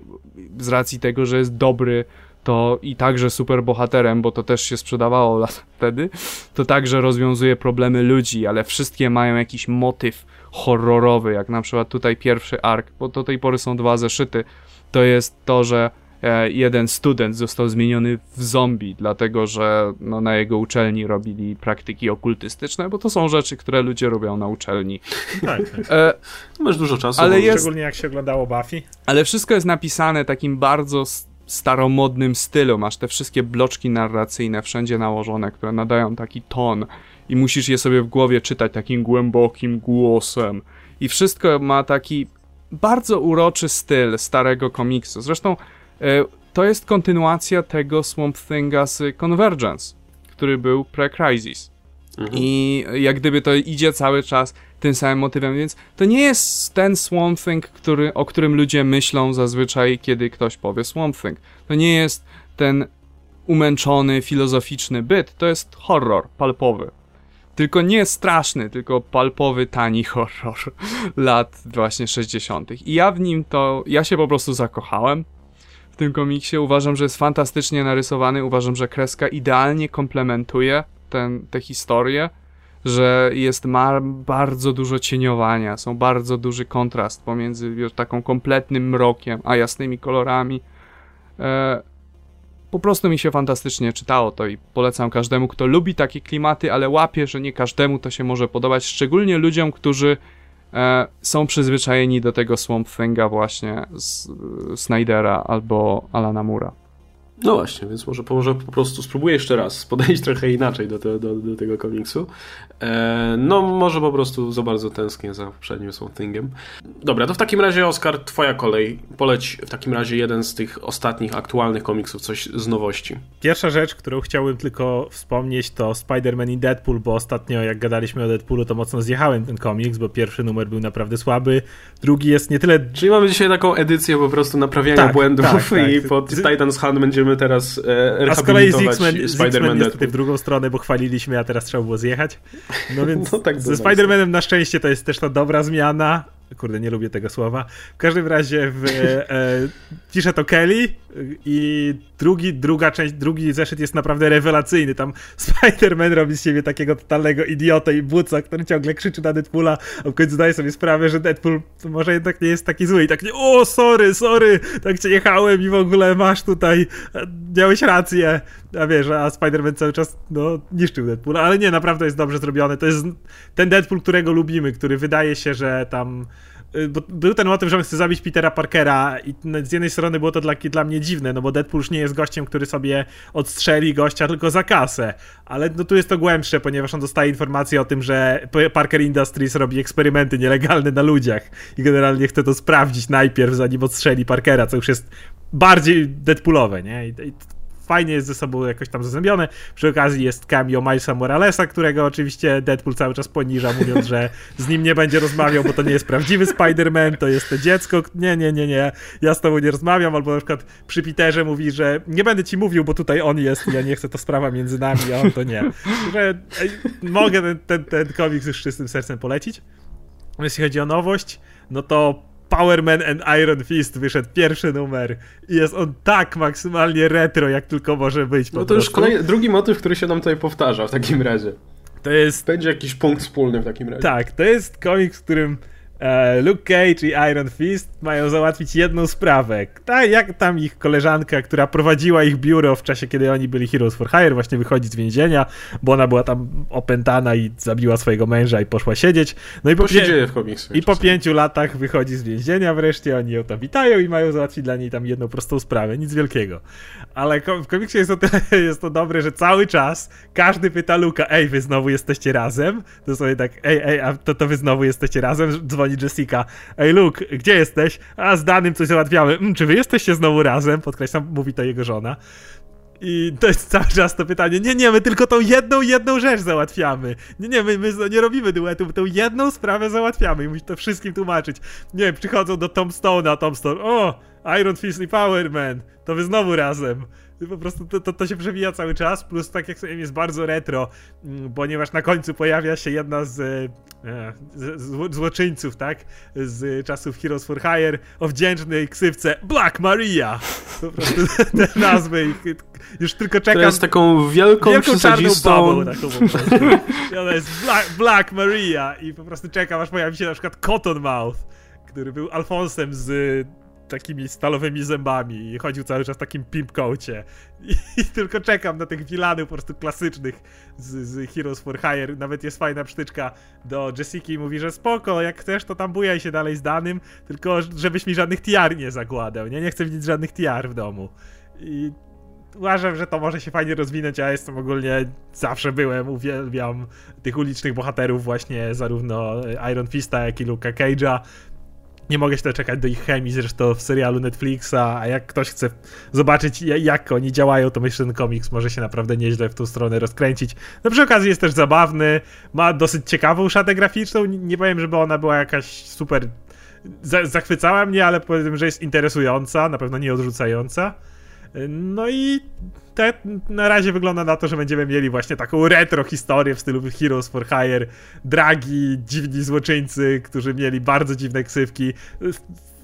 z racji tego, że jest dobry, to i także super bohaterem, bo to też się sprzedawało <laughs> lat wtedy, to także rozwiązuje problemy ludzi, ale wszystkie mają jakiś motyw horrorowy, jak na przykład tutaj pierwszy ark, bo do tej pory są dwa zeszyty, to jest to, że e, jeden student został zmieniony w zombie, dlatego że no, na jego uczelni robili praktyki okultystyczne, bo to są rzeczy, które ludzie robią na uczelni. Tak. E, Masz dużo czasu. Ale jest, szczególnie jak się oglądało Buffy. Ale wszystko jest napisane takim bardzo staromodnym stylu. Masz te wszystkie bloczki narracyjne wszędzie nałożone, które nadają taki ton i musisz je sobie w głowie czytać takim głębokim głosem. I wszystko ma taki bardzo uroczy styl starego komiksu. Zresztą e, to jest kontynuacja tego Swamp Thinga z Convergence, który był pre-Crisis. Mhm. I jak gdyby to idzie cały czas tym samym motywem, więc to nie jest ten Swamp Thing, który, o którym ludzie myślą zazwyczaj, kiedy ktoś powie Swamp Thing. To nie jest ten umęczony, filozoficzny byt, to jest horror palpowy. Tylko nie straszny, tylko palpowy, tani <laughs> horror lat właśnie 60. I ja w nim to, ja się po prostu zakochałem w tym komiksie. Uważam, że jest fantastycznie narysowany, uważam, że kreska idealnie komplementuje ten, tę historię, że jest ma bardzo dużo cieniowania, są bardzo duży kontrast pomiędzy wiesz, taką kompletnym mrokiem, a jasnymi kolorami. E, po prostu mi się fantastycznie czytało to i polecam każdemu, kto lubi takie klimaty, ale łapie, że nie każdemu to się może podobać, szczególnie ludziom, którzy e, są przyzwyczajeni do tego Swamp Thinga właśnie z Snydera albo Alana Mura. No właśnie, więc może, może po prostu spróbuję jeszcze raz podejść trochę inaczej do, te, do, do tego komiksu. E, no, może po prostu za bardzo tęsknię za poprzednim Swamp Thingiem. Dobra, to w takim razie, Oskar, twoja kolej. Poleć w takim razie jeden z tych ostatnich, aktualnych komiksów, coś z nowości. Pierwsza rzecz, którą chciałbym tylko wspomnieć, to Spider-Man i Deadpool, bo ostatnio, jak gadaliśmy o Deadpoolu, to mocno zjechałem ten komiks, bo pierwszy numer był naprawdę słaby, drugi jest nie tyle... Czyli mamy dzisiaj taką edycję po prostu naprawiania tak, błędów tak, tak. <laughs> i pod Titan's Hand będziemy teraz e, A z kolei z X-Men jest tutaj w drugą stronę, bo chwaliliśmy, a teraz trzeba było zjechać. No więc no tak ze Spider-Manem na szczęście to jest też ta dobra zmiana. Kurde, nie lubię tego słowa. W każdym razie w, e, e, to Kelly i drugi, druga część, drugi zeszyt jest naprawdę rewelacyjny. Tam Spider-Man robi z siebie takiego totalnego idiotę i buca, który ciągle krzyczy na Deadpoola, a w końcu zdaje sobie sprawę, że Deadpool może jednak nie jest taki zły i tak nie, o sorry, sorry, tak cię jechałem i w ogóle masz tutaj, miałeś rację. A wiesz, a Spider-Man cały czas no, niszczył Deadpoola, ale nie, naprawdę jest dobrze zrobione. To jest ten Deadpool, którego lubimy, który wydaje się, że tam bo był ten motyw, że on chce zabić Petera Parkera i z jednej strony było to dla, dla mnie dziwne, no bo Deadpool już nie jest gościem, który sobie odstrzeli gościa tylko za kasę, ale no tu jest to głębsze, ponieważ on dostaje informację o tym, że Parker Industries robi eksperymenty nielegalne na ludziach i generalnie chce to sprawdzić najpierw, zanim odstrzeli Parkera, co już jest bardziej Deadpoolowe, nie? I, i fajnie jest ze sobą jakoś tam zazębione. Przy okazji jest cameo Milesa Moralesa, którego oczywiście Deadpool cały czas poniża, mówiąc, że z nim nie będzie rozmawiał, bo to nie jest prawdziwy Spider-Man, to jest to dziecko. Nie, nie, nie, nie, ja z tobą nie rozmawiam. Albo na przykład przy Peterze mówi, że nie będę ci mówił, bo tutaj on jest i ja nie chcę, to sprawa między nami, a on to nie. Że mogę ten, ten, ten komiks czystym sercem polecić. Jeśli chodzi o nowość, no to Power Man and Iron Fist wyszedł pierwszy numer i jest on tak maksymalnie retro, jak tylko może być. no to już drugi motyw, który się nam tutaj powtarza w takim razie. To jest... Będzie jakiś punkt wspólny w takim razie. Tak, to jest komiks, w którym Luke Cage i Iron Fist mają załatwić jedną sprawę. Tak jak tam ich koleżanka, która prowadziła ich biuro w czasie, kiedy oni byli Heroes for Hire, właśnie wychodzi z więzienia, bo ona była tam opętana i zabiła swojego męża i poszła siedzieć. No i po, pie- w komiksie, I po pięciu latach wychodzi z więzienia wreszcie, oni ją tam witają i mają załatwić dla niej tam jedną prostą sprawę, nic wielkiego. Ale w komiksie jest to, <laughs> jest to dobre, że cały czas każdy pyta Luka, ej, wy znowu jesteście razem? To sobie tak, ej, ej, a to, to wy znowu jesteście razem? Dzwoni dzwoni Jessica. Ej, Luke, gdzie jesteś? A z danym coś załatwiamy. Mm, czy wy jesteście znowu razem? Podkreślam, mówi to jego żona. I to jest cały czas to pytanie. Nie, nie, my tylko tą jedną, jedną rzecz załatwiamy. Nie, nie, my, my nie robimy duetu, my tą jedną sprawę załatwiamy i musi to wszystkim tłumaczyć. Nie, przychodzą do Tombstone'a, Tombstone, o, Iron Fist i Power Man, to wy znowu razem. Po prostu to, to, to, się przewija cały czas, plus tak jak sobie jest bardzo retro, mm, ponieważ na końcu pojawia się jedna z, e, z, złoczyńców, tak? Z czasów Heroes for Hire o wdzięcznej ksywce Black Maria. Po prostu <laughs> te nazwy już tylko czekam. To jest taką wielką, wielką czarną babą taką <laughs> I ona jest Black, Black Maria i po prostu czekam, aż pojawi się na przykład Cottonmouth, który był Alfonsem z takimi stalowymi zębami i chodził cały czas w takim pimpcoacie. <laughs> I, tylko czekam na tych wilanów po prostu klasycznych z, z Heroes for Hire. Nawet jest fajna przytyczka do Jessica i mówi, że spoko, jak chcesz to tam bujaj się dalej z danym, tylko żebyś mi żadnych tiar nie zakładał, nie? Nie chcę widzieć żadnych tiar w domu. I uważam, że to może się fajnie rozwinąć, a jestem ogólnie, zawsze byłem, uwielbiam tych ulicznych bohaterów właśnie, zarówno Iron Fista, jak i Luka Cage'a. Nie mogę się doczekać do ich chemii, zresztą w serialu Netflixa, a jak ktoś chce zobaczyć, jak oni działają, to myślę, że ten komiks może się naprawdę nieźle w tą stronę rozkręcić. No przy okazji jest też zabawny, ma dosyć ciekawą szatę graficzną, nie powiem, żeby ona była jakaś super... Zachwycała mnie, ale powiem, że jest interesująca, na pewno nie odrzucająca. No i te, na razie wygląda na to, że będziemy mieli właśnie taką retro historię w stylu Heroes for Hire. Dragi, dziwni złoczyńcy, którzy mieli bardzo dziwne ksywki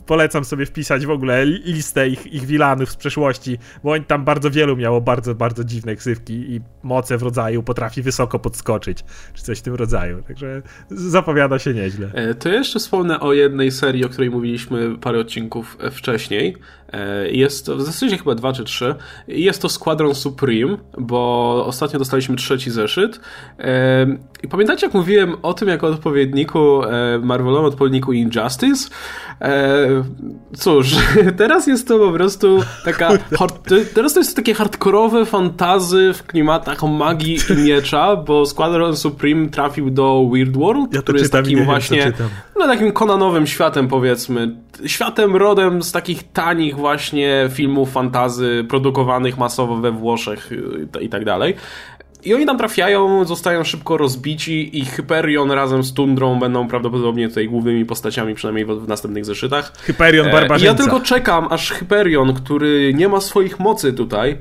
polecam sobie wpisać w ogóle listę ich, ich wilanów z przeszłości, bo oni tam bardzo wielu miało bardzo, bardzo dziwne ksywki i moce w rodzaju potrafi wysoko podskoczyć, czy coś w tym rodzaju, także zapowiada się nieźle. E, to jeszcze wspomnę o jednej serii, o której mówiliśmy parę odcinków e, wcześniej. E, jest to, w zasadzie chyba dwa czy trzy. Jest to Squadron Supreme, bo ostatnio dostaliśmy trzeci zeszyt I pamiętacie, jak mówiłem o tym jako odpowiedniku, Marvelowym odpowiedniku Injustice? Cóż, <laughs> teraz jest to po prostu taka. <laughs> Teraz to jest takie hardkorowe fantazy w klimatach magii i miecza, bo Squadron Supreme trafił do Weird World, ja który jest takim właśnie. No, takim konanowym światem, powiedzmy. Światem rodem z takich tanich właśnie filmów fantazy produkowanych masowo we Włoszech i tak dalej. I oni tam trafiają, zostają szybko rozbici i Hyperion razem z Tundrą będą prawdopodobnie tutaj głównymi postaciami, przynajmniej w, w następnych zeszytach. Hyperion barbarzyńca. Ja tylko czekam, aż Hyperion, który nie ma swoich mocy tutaj,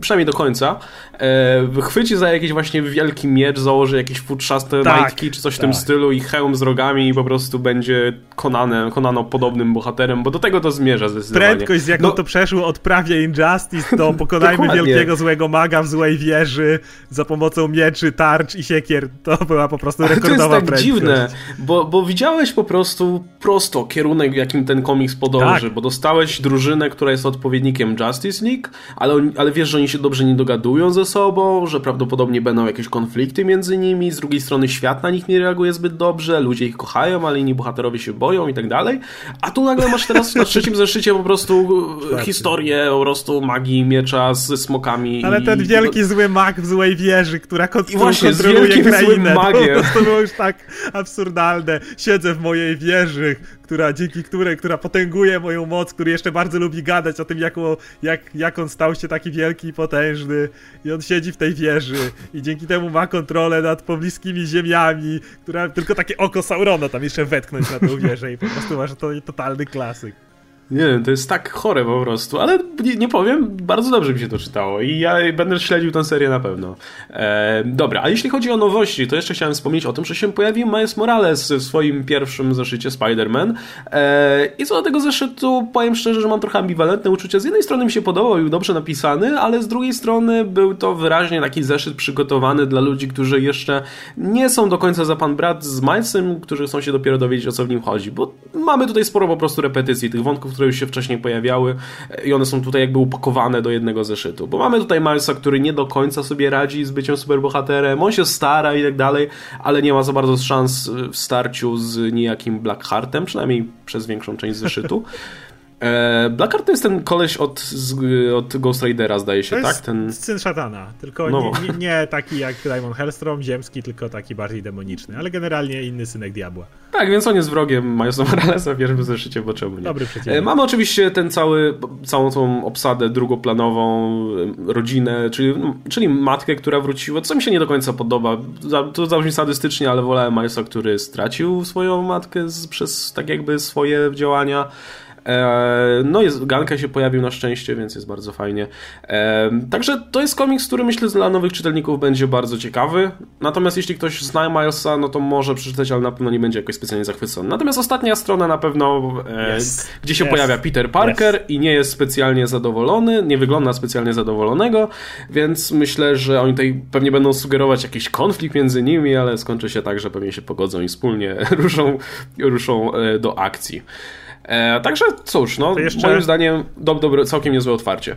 przynajmniej do końca, e, chwyci za jakiś właśnie wielki miecz, założy jakieś futrzaste tak, majtki czy coś tak. w tym tak. stylu i hełm z rogami i po prostu będzie Konanem, Konano podobnym bohaterem, bo do tego to zmierza zdecydowanie. Prędkość, z jaką no, to przeszło od prawie Injustice do <laughs> pokonajmy wielkiego złego maga w złej wieży za pomocą mieczy, tarcz i siekier, to była po prostu rekordowa prędkość. To jest tak prędkość. dziwne, bo, bo widziałeś po prostu prosto kierunek, jakim ten komiks podąży, tak. bo dostałeś drużynę, która jest odpowiednikiem Justice League, ale, ale wiesz, że oni się dobrze nie dogadują ze sobą, że prawdopodobnie będą jakieś konflikty między nimi, z drugiej strony świat na nich nie reaguje zbyt dobrze, ludzie ich kochają, ale inni bohaterowie się boją i tak dalej. A tu nagle masz teraz na trzecim zeszycie po prostu tak. historię po prostu magii miecza ze smokami. Ale i... ten wielki zły mag w złej wieży, która I właśnie kontroluje krainę. Magiem. To, to było już tak absurdalne. Siedzę w mojej wieży, która, dzięki której, która potęguje moją moc, który jeszcze bardzo lubi gadać o tym, jak, jak, jak on stał się taki wielki i potężny i on siedzi w tej wieży i dzięki temu ma kontrolę nad pobliskimi ziemiami, która tylko takie oko Saurona tam jeszcze wetknąć na tę wieżę i po prostu masz to totalny klasyk. Nie to jest tak chore po prostu, ale nie, nie, powiem, bardzo dobrze mi się to czytało i ja będę śledził tę serię na pewno. E, dobra, a jeśli chodzi o nowości, to jeszcze chciałem wspomnieć o tym, że się pojawił Miles Morales w swoim pierwszym zeszycie Spider-Man e, i co do tego zeszytu powiem szczerze, że mam trochę ambiwalentne uczucie. Z jednej strony mi się podobał, był dobrze napisany, ale z drugiej strony był to wyraźnie taki zeszyt przygotowany dla ludzi, którzy jeszcze nie są do końca za pan brat z Milesem, którzy chcą się dopiero dowiedzieć o co w nim chodzi, bo mamy tutaj sporo po prostu repetycji tych wątków, które już się wcześniej pojawiały i one są tutaj jakby upakowane do jednego zeszytu. Bo mamy tutaj Milesa, który nie do końca sobie radzi z byciem superbohaterem, on się stara i tak dalej, ale nie ma za bardzo szans w starciu z niejakim Blackheartem, przynajmniej przez większą część zeszytu. <laughs> E, Blackheart to jest ten koleś od, z, od Ghost Ridera, zdaje się, to tak? Jest ten syn szatana, tylko no. nie, nie, nie, taki jak Diamond Hellstrom, ziemski, tylko taki bardziej demoniczny, ale generalnie inny synek diabła. Tak, więc on jest wrogiem Milesa Moralesa <laughs> w pierwszym zeszycie, bo czemu nie? Dobry przeciwnik. E, mamy oczywiście ten cały, całą tą obsadę drugoplanową, rodzinę, czyli, no, czyli matkę, która wróciła, co mi się nie do końca podoba. To zabrzmi sadystycznie, ale wolałem Milesa, który stracił swoją matkę z, przez tak jakby swoje działania. E, no jest, Ganka się pojawił na szczęście, więc jest bardzo fajnie. E, także to jest komiks, który myślę dla nowych czytelników będzie bardzo ciekawy. Natomiast jeśli ktoś zna Milesa, no to może przeczytać, ale na pewno nie będzie jakoś specjalnie zachwycony. Natomiast ostatnia strona na pewno, e, yes. gdzie się yes. pojawia Peter Parker yes. i nie jest specjalnie zadowolony, nie wygląda specjalnie zadowolonego, więc myślę, że oni tutaj pewnie będą sugerować jakiś konflikt między nimi, ale skończy się tak, że pewnie się pogodzą i wspólnie <laughs> ruszą, ruszą do akcji. E, także cóż, no, jeszcze... moim zdaniem do, dobre, całkiem niezłe otwarcie.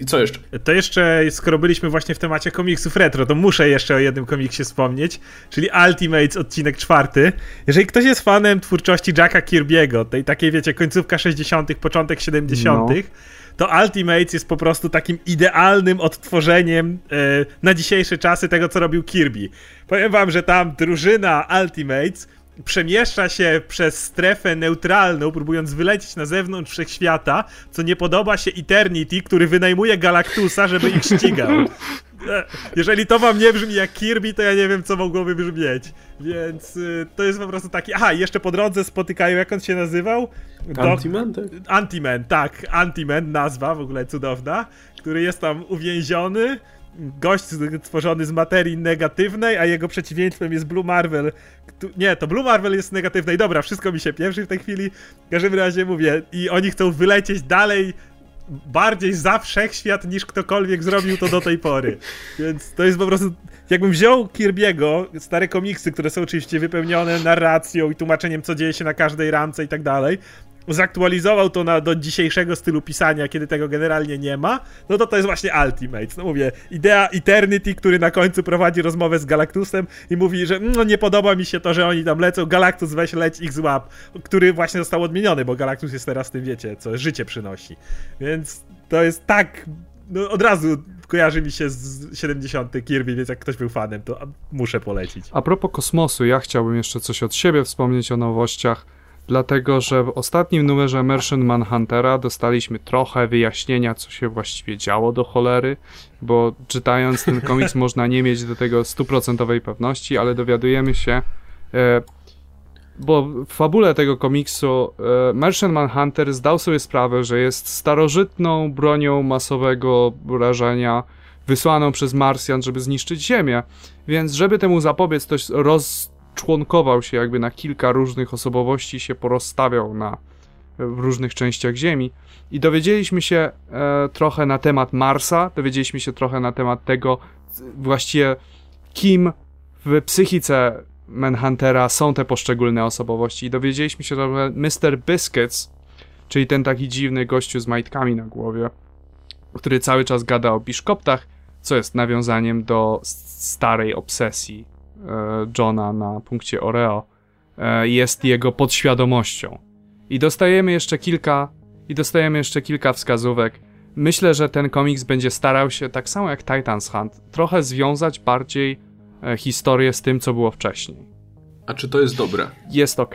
I co jeszcze? To jeszcze, skoro byliśmy właśnie w temacie komiksów retro, to muszę jeszcze o jednym komiksie wspomnieć, czyli Ultimates, odcinek czwarty. Jeżeli ktoś jest fanem twórczości Jacka Kirby'ego, tej takiej, wiecie, końcówka 60., początek 70., no to Ultimates jest po prostu takim idealnym odtworzeniem e, na dzisiejsze czasy tego, co robił Kirby. Powiem wam, że tam drużyna Ultimates przemieszcza się przez strefę neutralną, próbując wylecieć na zewnątrz wszechświata, co nie podoba się Eternity, który wynajmuje Galactusa, żeby ich ścigał. E, jeżeli to wam nie brzmi jak Kirby, to ja nie wiem, co mogłoby brzmieć. Więc y, to jest po prostu taki. Aha, jeszcze po drodze spotykają, jak on się nazywał? Antiman, tak? Antiman, tak. Antiman, nazwa w ogóle cudowna, który jest tam uwięziony gość stworzony z materii negatywnej, a jego przeciwieństwem jest Blue Marvel. Nie, to Blue Marvel jest negatywnej. Dobra, wszystko mi się pierwszy w tej chwili. W każdym razie mówię, i oni chcą wylecieć dalej bardziej za wszechświat niż ktokolwiek zrobił to do tej pory. <laughs> Więc to jest po prostu. Jakbym wziął Kirby'ego, stare komiksy, które są oczywiście wypełnione narracją i tłumaczeniem, co dzieje się na każdej ramce i tak dalej, zaktualizował to na, do dzisiejszego stylu pisania, kiedy tego generalnie nie ma, no to to jest właśnie Ultimate. No mówię, idea Eternity, który na końcu prowadzi rozmowę z Galactusem i mówi, że no nie podoba mi się to, że oni tam lecą, Galactus weź leć ich złap, który właśnie został odmieniony, bo Galactus jest teraz tym, wiecie, co życie przynosi. Więc to jest tak, no od razu kojarzy mi się z 70. Kirby, więc jak ktoś był fanem, to muszę polecić. A propos kosmosu, ja chciałbym jeszcze coś od siebie wspomnieć o nowościach dlatego że w ostatnim numerze Merchant Manhuntera dostaliśmy trochę wyjaśnienia, co się właściwie działo do cholery, bo czytając ten <laughs> komiks można nie mieć do tego stuprocentowej pewności, ale dowiadujemy się, e, bo w fabule tego komiksu e, Merchant Manhunter zdał sobie sprawę, że jest starożytną bronią masowego rażenia wysłaną przez Marsjan, żeby zniszczyć Ziemię, więc żeby temu zapobiec, to roz członkował się jakby na kilka różnych osobowości, się porozstawiał na, w różnych częściach Ziemi. I dowiedzieliśmy się e, trochę na temat Marsa, dowiedzieliśmy się trochę na temat tego, właściwie kim w psychice Manhuntera są te poszczególne osobowości. I dowiedzieliśmy się, że Mr. Biscuits, czyli ten taki dziwny gościu z majtkami na głowie, który cały czas gada o biszkoptach, co jest nawiązaniem do starej obsesji E, Johna na punkcie Oreo e, jest jego podświadomością. I dostajemy jeszcze kilka i dostajemy jeszcze kilka wskazówek. Myślę, że ten komiks będzie starał się, tak samo jak Titans Hunt, trochę związać bardziej e, historię z tym, co było wcześniej. A czy to jest dobre? Jest ok.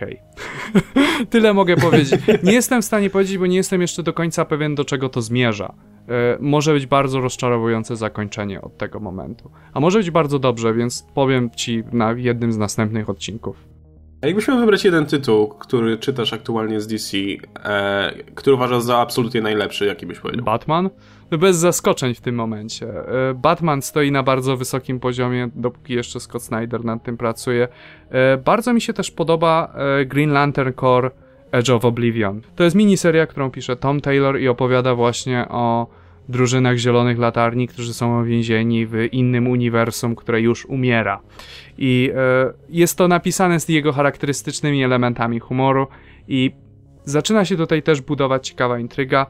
<laughs> Tyle mogę powiedzieć. Nie jestem w stanie powiedzieć, bo nie jestem jeszcze do końca pewien, do czego to zmierza. E, może być bardzo rozczarowujące zakończenie od tego momentu. A może być bardzo dobrze, więc powiem ci na jednym z następnych odcinków. A jakbyś miał wybrać jeden tytuł, który czytasz aktualnie z DC, e, który uważasz za absolutnie najlepszy, jaki byś powiedział? Batman? No bez zaskoczeń w tym momencie. E, Batman stoi na bardzo wysokim poziomie, dopóki jeszcze Scott Snyder nad tym pracuje. E, bardzo mi się też podoba e, Green Lantern Corps Edge of Oblivion. To jest miniseria, którą pisze Tom Taylor i opowiada właśnie o drużynach Zielonych Latarni, którzy są więzieni w innym uniwersum, które już umiera. I e, jest to napisane z jego charakterystycznymi elementami humoru i zaczyna się tutaj też budować ciekawa intryga.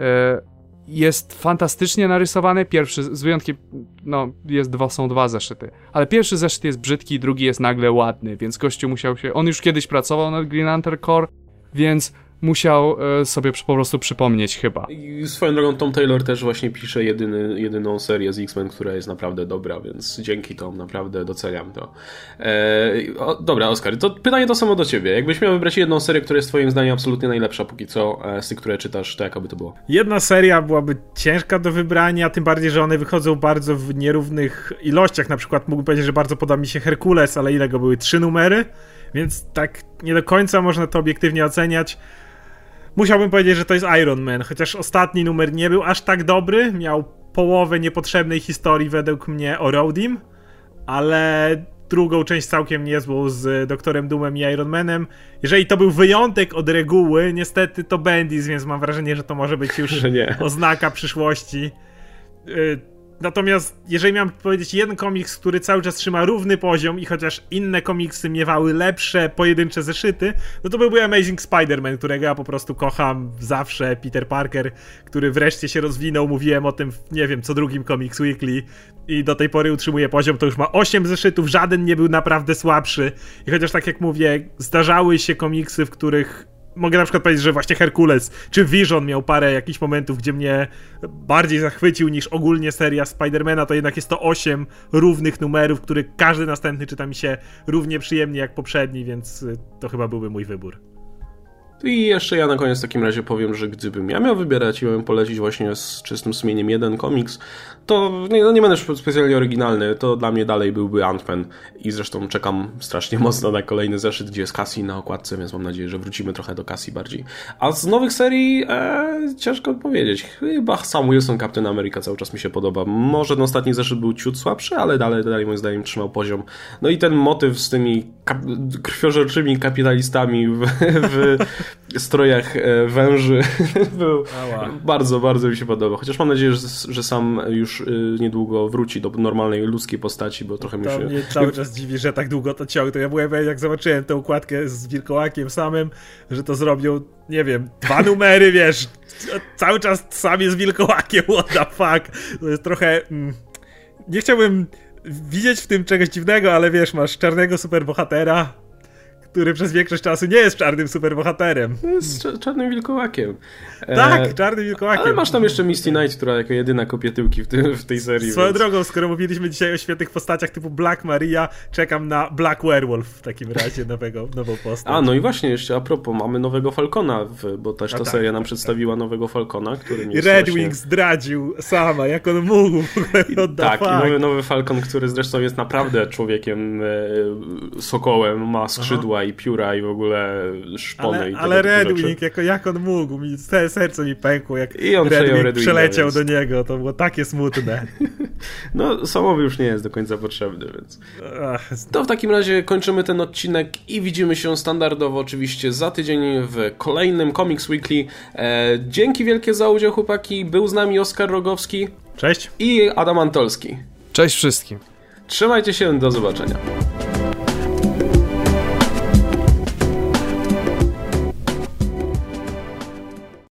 E, jest fantastycznie narysowany, pierwszy, z wyjątkiem, no, jest dwa, są dwa zeszyty, ale pierwszy zeszyt jest brzydki, drugi jest nagle ładny, więc gościu musiał się, on już kiedyś pracował nad Green Lantern Core, więc musiał e, sobie po prostu przypomnieć chyba. I swoją drogą Tom Taylor też właśnie pisze jedyny, jedyną serię z X-Men, która jest naprawdę dobra, więc dzięki Tom naprawdę doceniam to. Eee, o, dobra, Oskar, to pytanie to samo do ciebie. Jakbyś miał wybrać jedną serię, która jest twoim zdaniem absolutnie najlepsza póki co e, z tych, które czytasz, to jaka by to było? Jedna seria byłaby ciężka do wybrania, tym bardziej, że one wychodzą bardzo w nierównych ilościach. Na przykład mógłbym powiedzieć, że bardzo podoba mi się Herkules, ale ile go były? Trzy numery? Więc tak nie do końca można to obiektywnie oceniać. Musiałbym powiedzieć, że to jest Iron Man, chociaż ostatni numer nie był aż tak dobry, miał połowę niepotrzebnej historii według mnie o Rodim, ale drugą część całkiem niezłą z Doktorem Doomem i Iron Manem. Jeżeli to był wyjątek od reguły, niestety to Bendis, więc mam wrażenie, że to może być już <laughs> oznaka przyszłości. Natomiast jeżeli miałem powiedzieć jeden komiks, który cały czas trzyma równy poziom i chociaż inne komiksy miewały lepsze pojedyncze zeszyty, no to byłby Amazing Spider-Man, którego ja po prostu kocham zawsze. Peter Parker, który wreszcie się rozwinął, mówiłem o tym, w, nie wiem, co drugim Comics Weekly i do tej pory utrzymuje poziom, to już ma 8 zeszytów, żaden nie był naprawdę słabszy. I chociaż tak jak mówię, zdarzały się komiksy, w których mogę na przykład powiedzieć, że właśnie Herkules czy Vision miał parę jakichś momentów, gdzie mnie bardziej zachwycił niż ogólnie seria Spidermana, to jednak jest to 8 równych numerów, który każdy następny czyta mi się równie przyjemnie jak poprzedni, więc to chyba byłby mój wybór. I jeszcze ja na koniec w takim razie powiem, że gdybym ja miał wybierać i miałbym polecić właśnie z czystym sumieniem jeden komiks, to nie, no nie będę specjalnie oryginalny, to dla mnie dalej byłby Ant-Man i zresztą czekam strasznie <laughs> mocno na kolejny zeszyt, gdzie jest Cassie na okładce, więc mam nadzieję, że wrócimy trochę do Cassie bardziej. A z nowych serii e, ciężko powiedzieć. Chyba sam Wilson Captain America cały czas mi się podoba. Może ten ostatni zeszyt był ciut słabszy, ale dalej, dalej moim zdaniem trzymał poziom. No i ten motyw z tymi kap krwiożerczymi kapitalistami w, w <laughs> strojach e, węży. <laughs> Był bardzo, bardzo mi się podoba. Chociaż mam nadzieję, że, że sam już e, niedługo wróci do normalnej ludzkiej postaci, bo trochę mi się... mnie cały czas dziwi, że tak długo to ciągnie. Ja byłem, jak zobaczyłem tę układkę z Wilkołakiem samym, że to zrobią, nie wiem, dwa <laughs> numery, wiesz, cały czas sam jest Wilkołakiem, what the fuck. To jest trochę... Mm, nie chciałbym widzieć w tym czegoś dziwnego, ale wiesz, masz czarnego superbohatera, który przez większość czasu nie jest czarnym superbohaterem. Jest czarnym wilkołakiem. Tak, e... czarnym wilkołakiem. Ale masz tam jeszcze Misty Knight, która jako jedyna kopie tyłki w, tej serii. Swoją więc... drogą, skoro mówiliśmy dzisiaj o świetnych postaciach typu Black Maria, czekam na Black Werewolf w takim razie nowego, nową postać. A, no i właśnie jeszcze a propos, mamy nowego Falcona, w, bo też ta tak, seria nam tak, przedstawiła tak. nowego Falcona, który nie I Red właśnie... Wing zdradził sama, jak on mógł. <laughs> I, tak, i nowy, nowy Falcon, który zresztą jest naprawdę człowiekiem e, sokołem, ma skrzydła I pióra i w ogóle szpony ale, i Ale Red Wing, jako, jak on mógł, mi serce mi pękło, jak I on Red przeleciał więc... do niego, to było takie smutne. <laughs> no, samowy już nie jest do końca potrzebny, więc... To w takim razie kończymy ten odcinek i widzimy się standardowo oczywiście za tydzień w kolejnym Comics Weekly. E, dzięki wielkie za udział, chłopaki. Był z nami Oskar Rogowski. Cześć. I Adam Antolski. Cześć wszystkim. Trzymajcie się, do zobaczenia.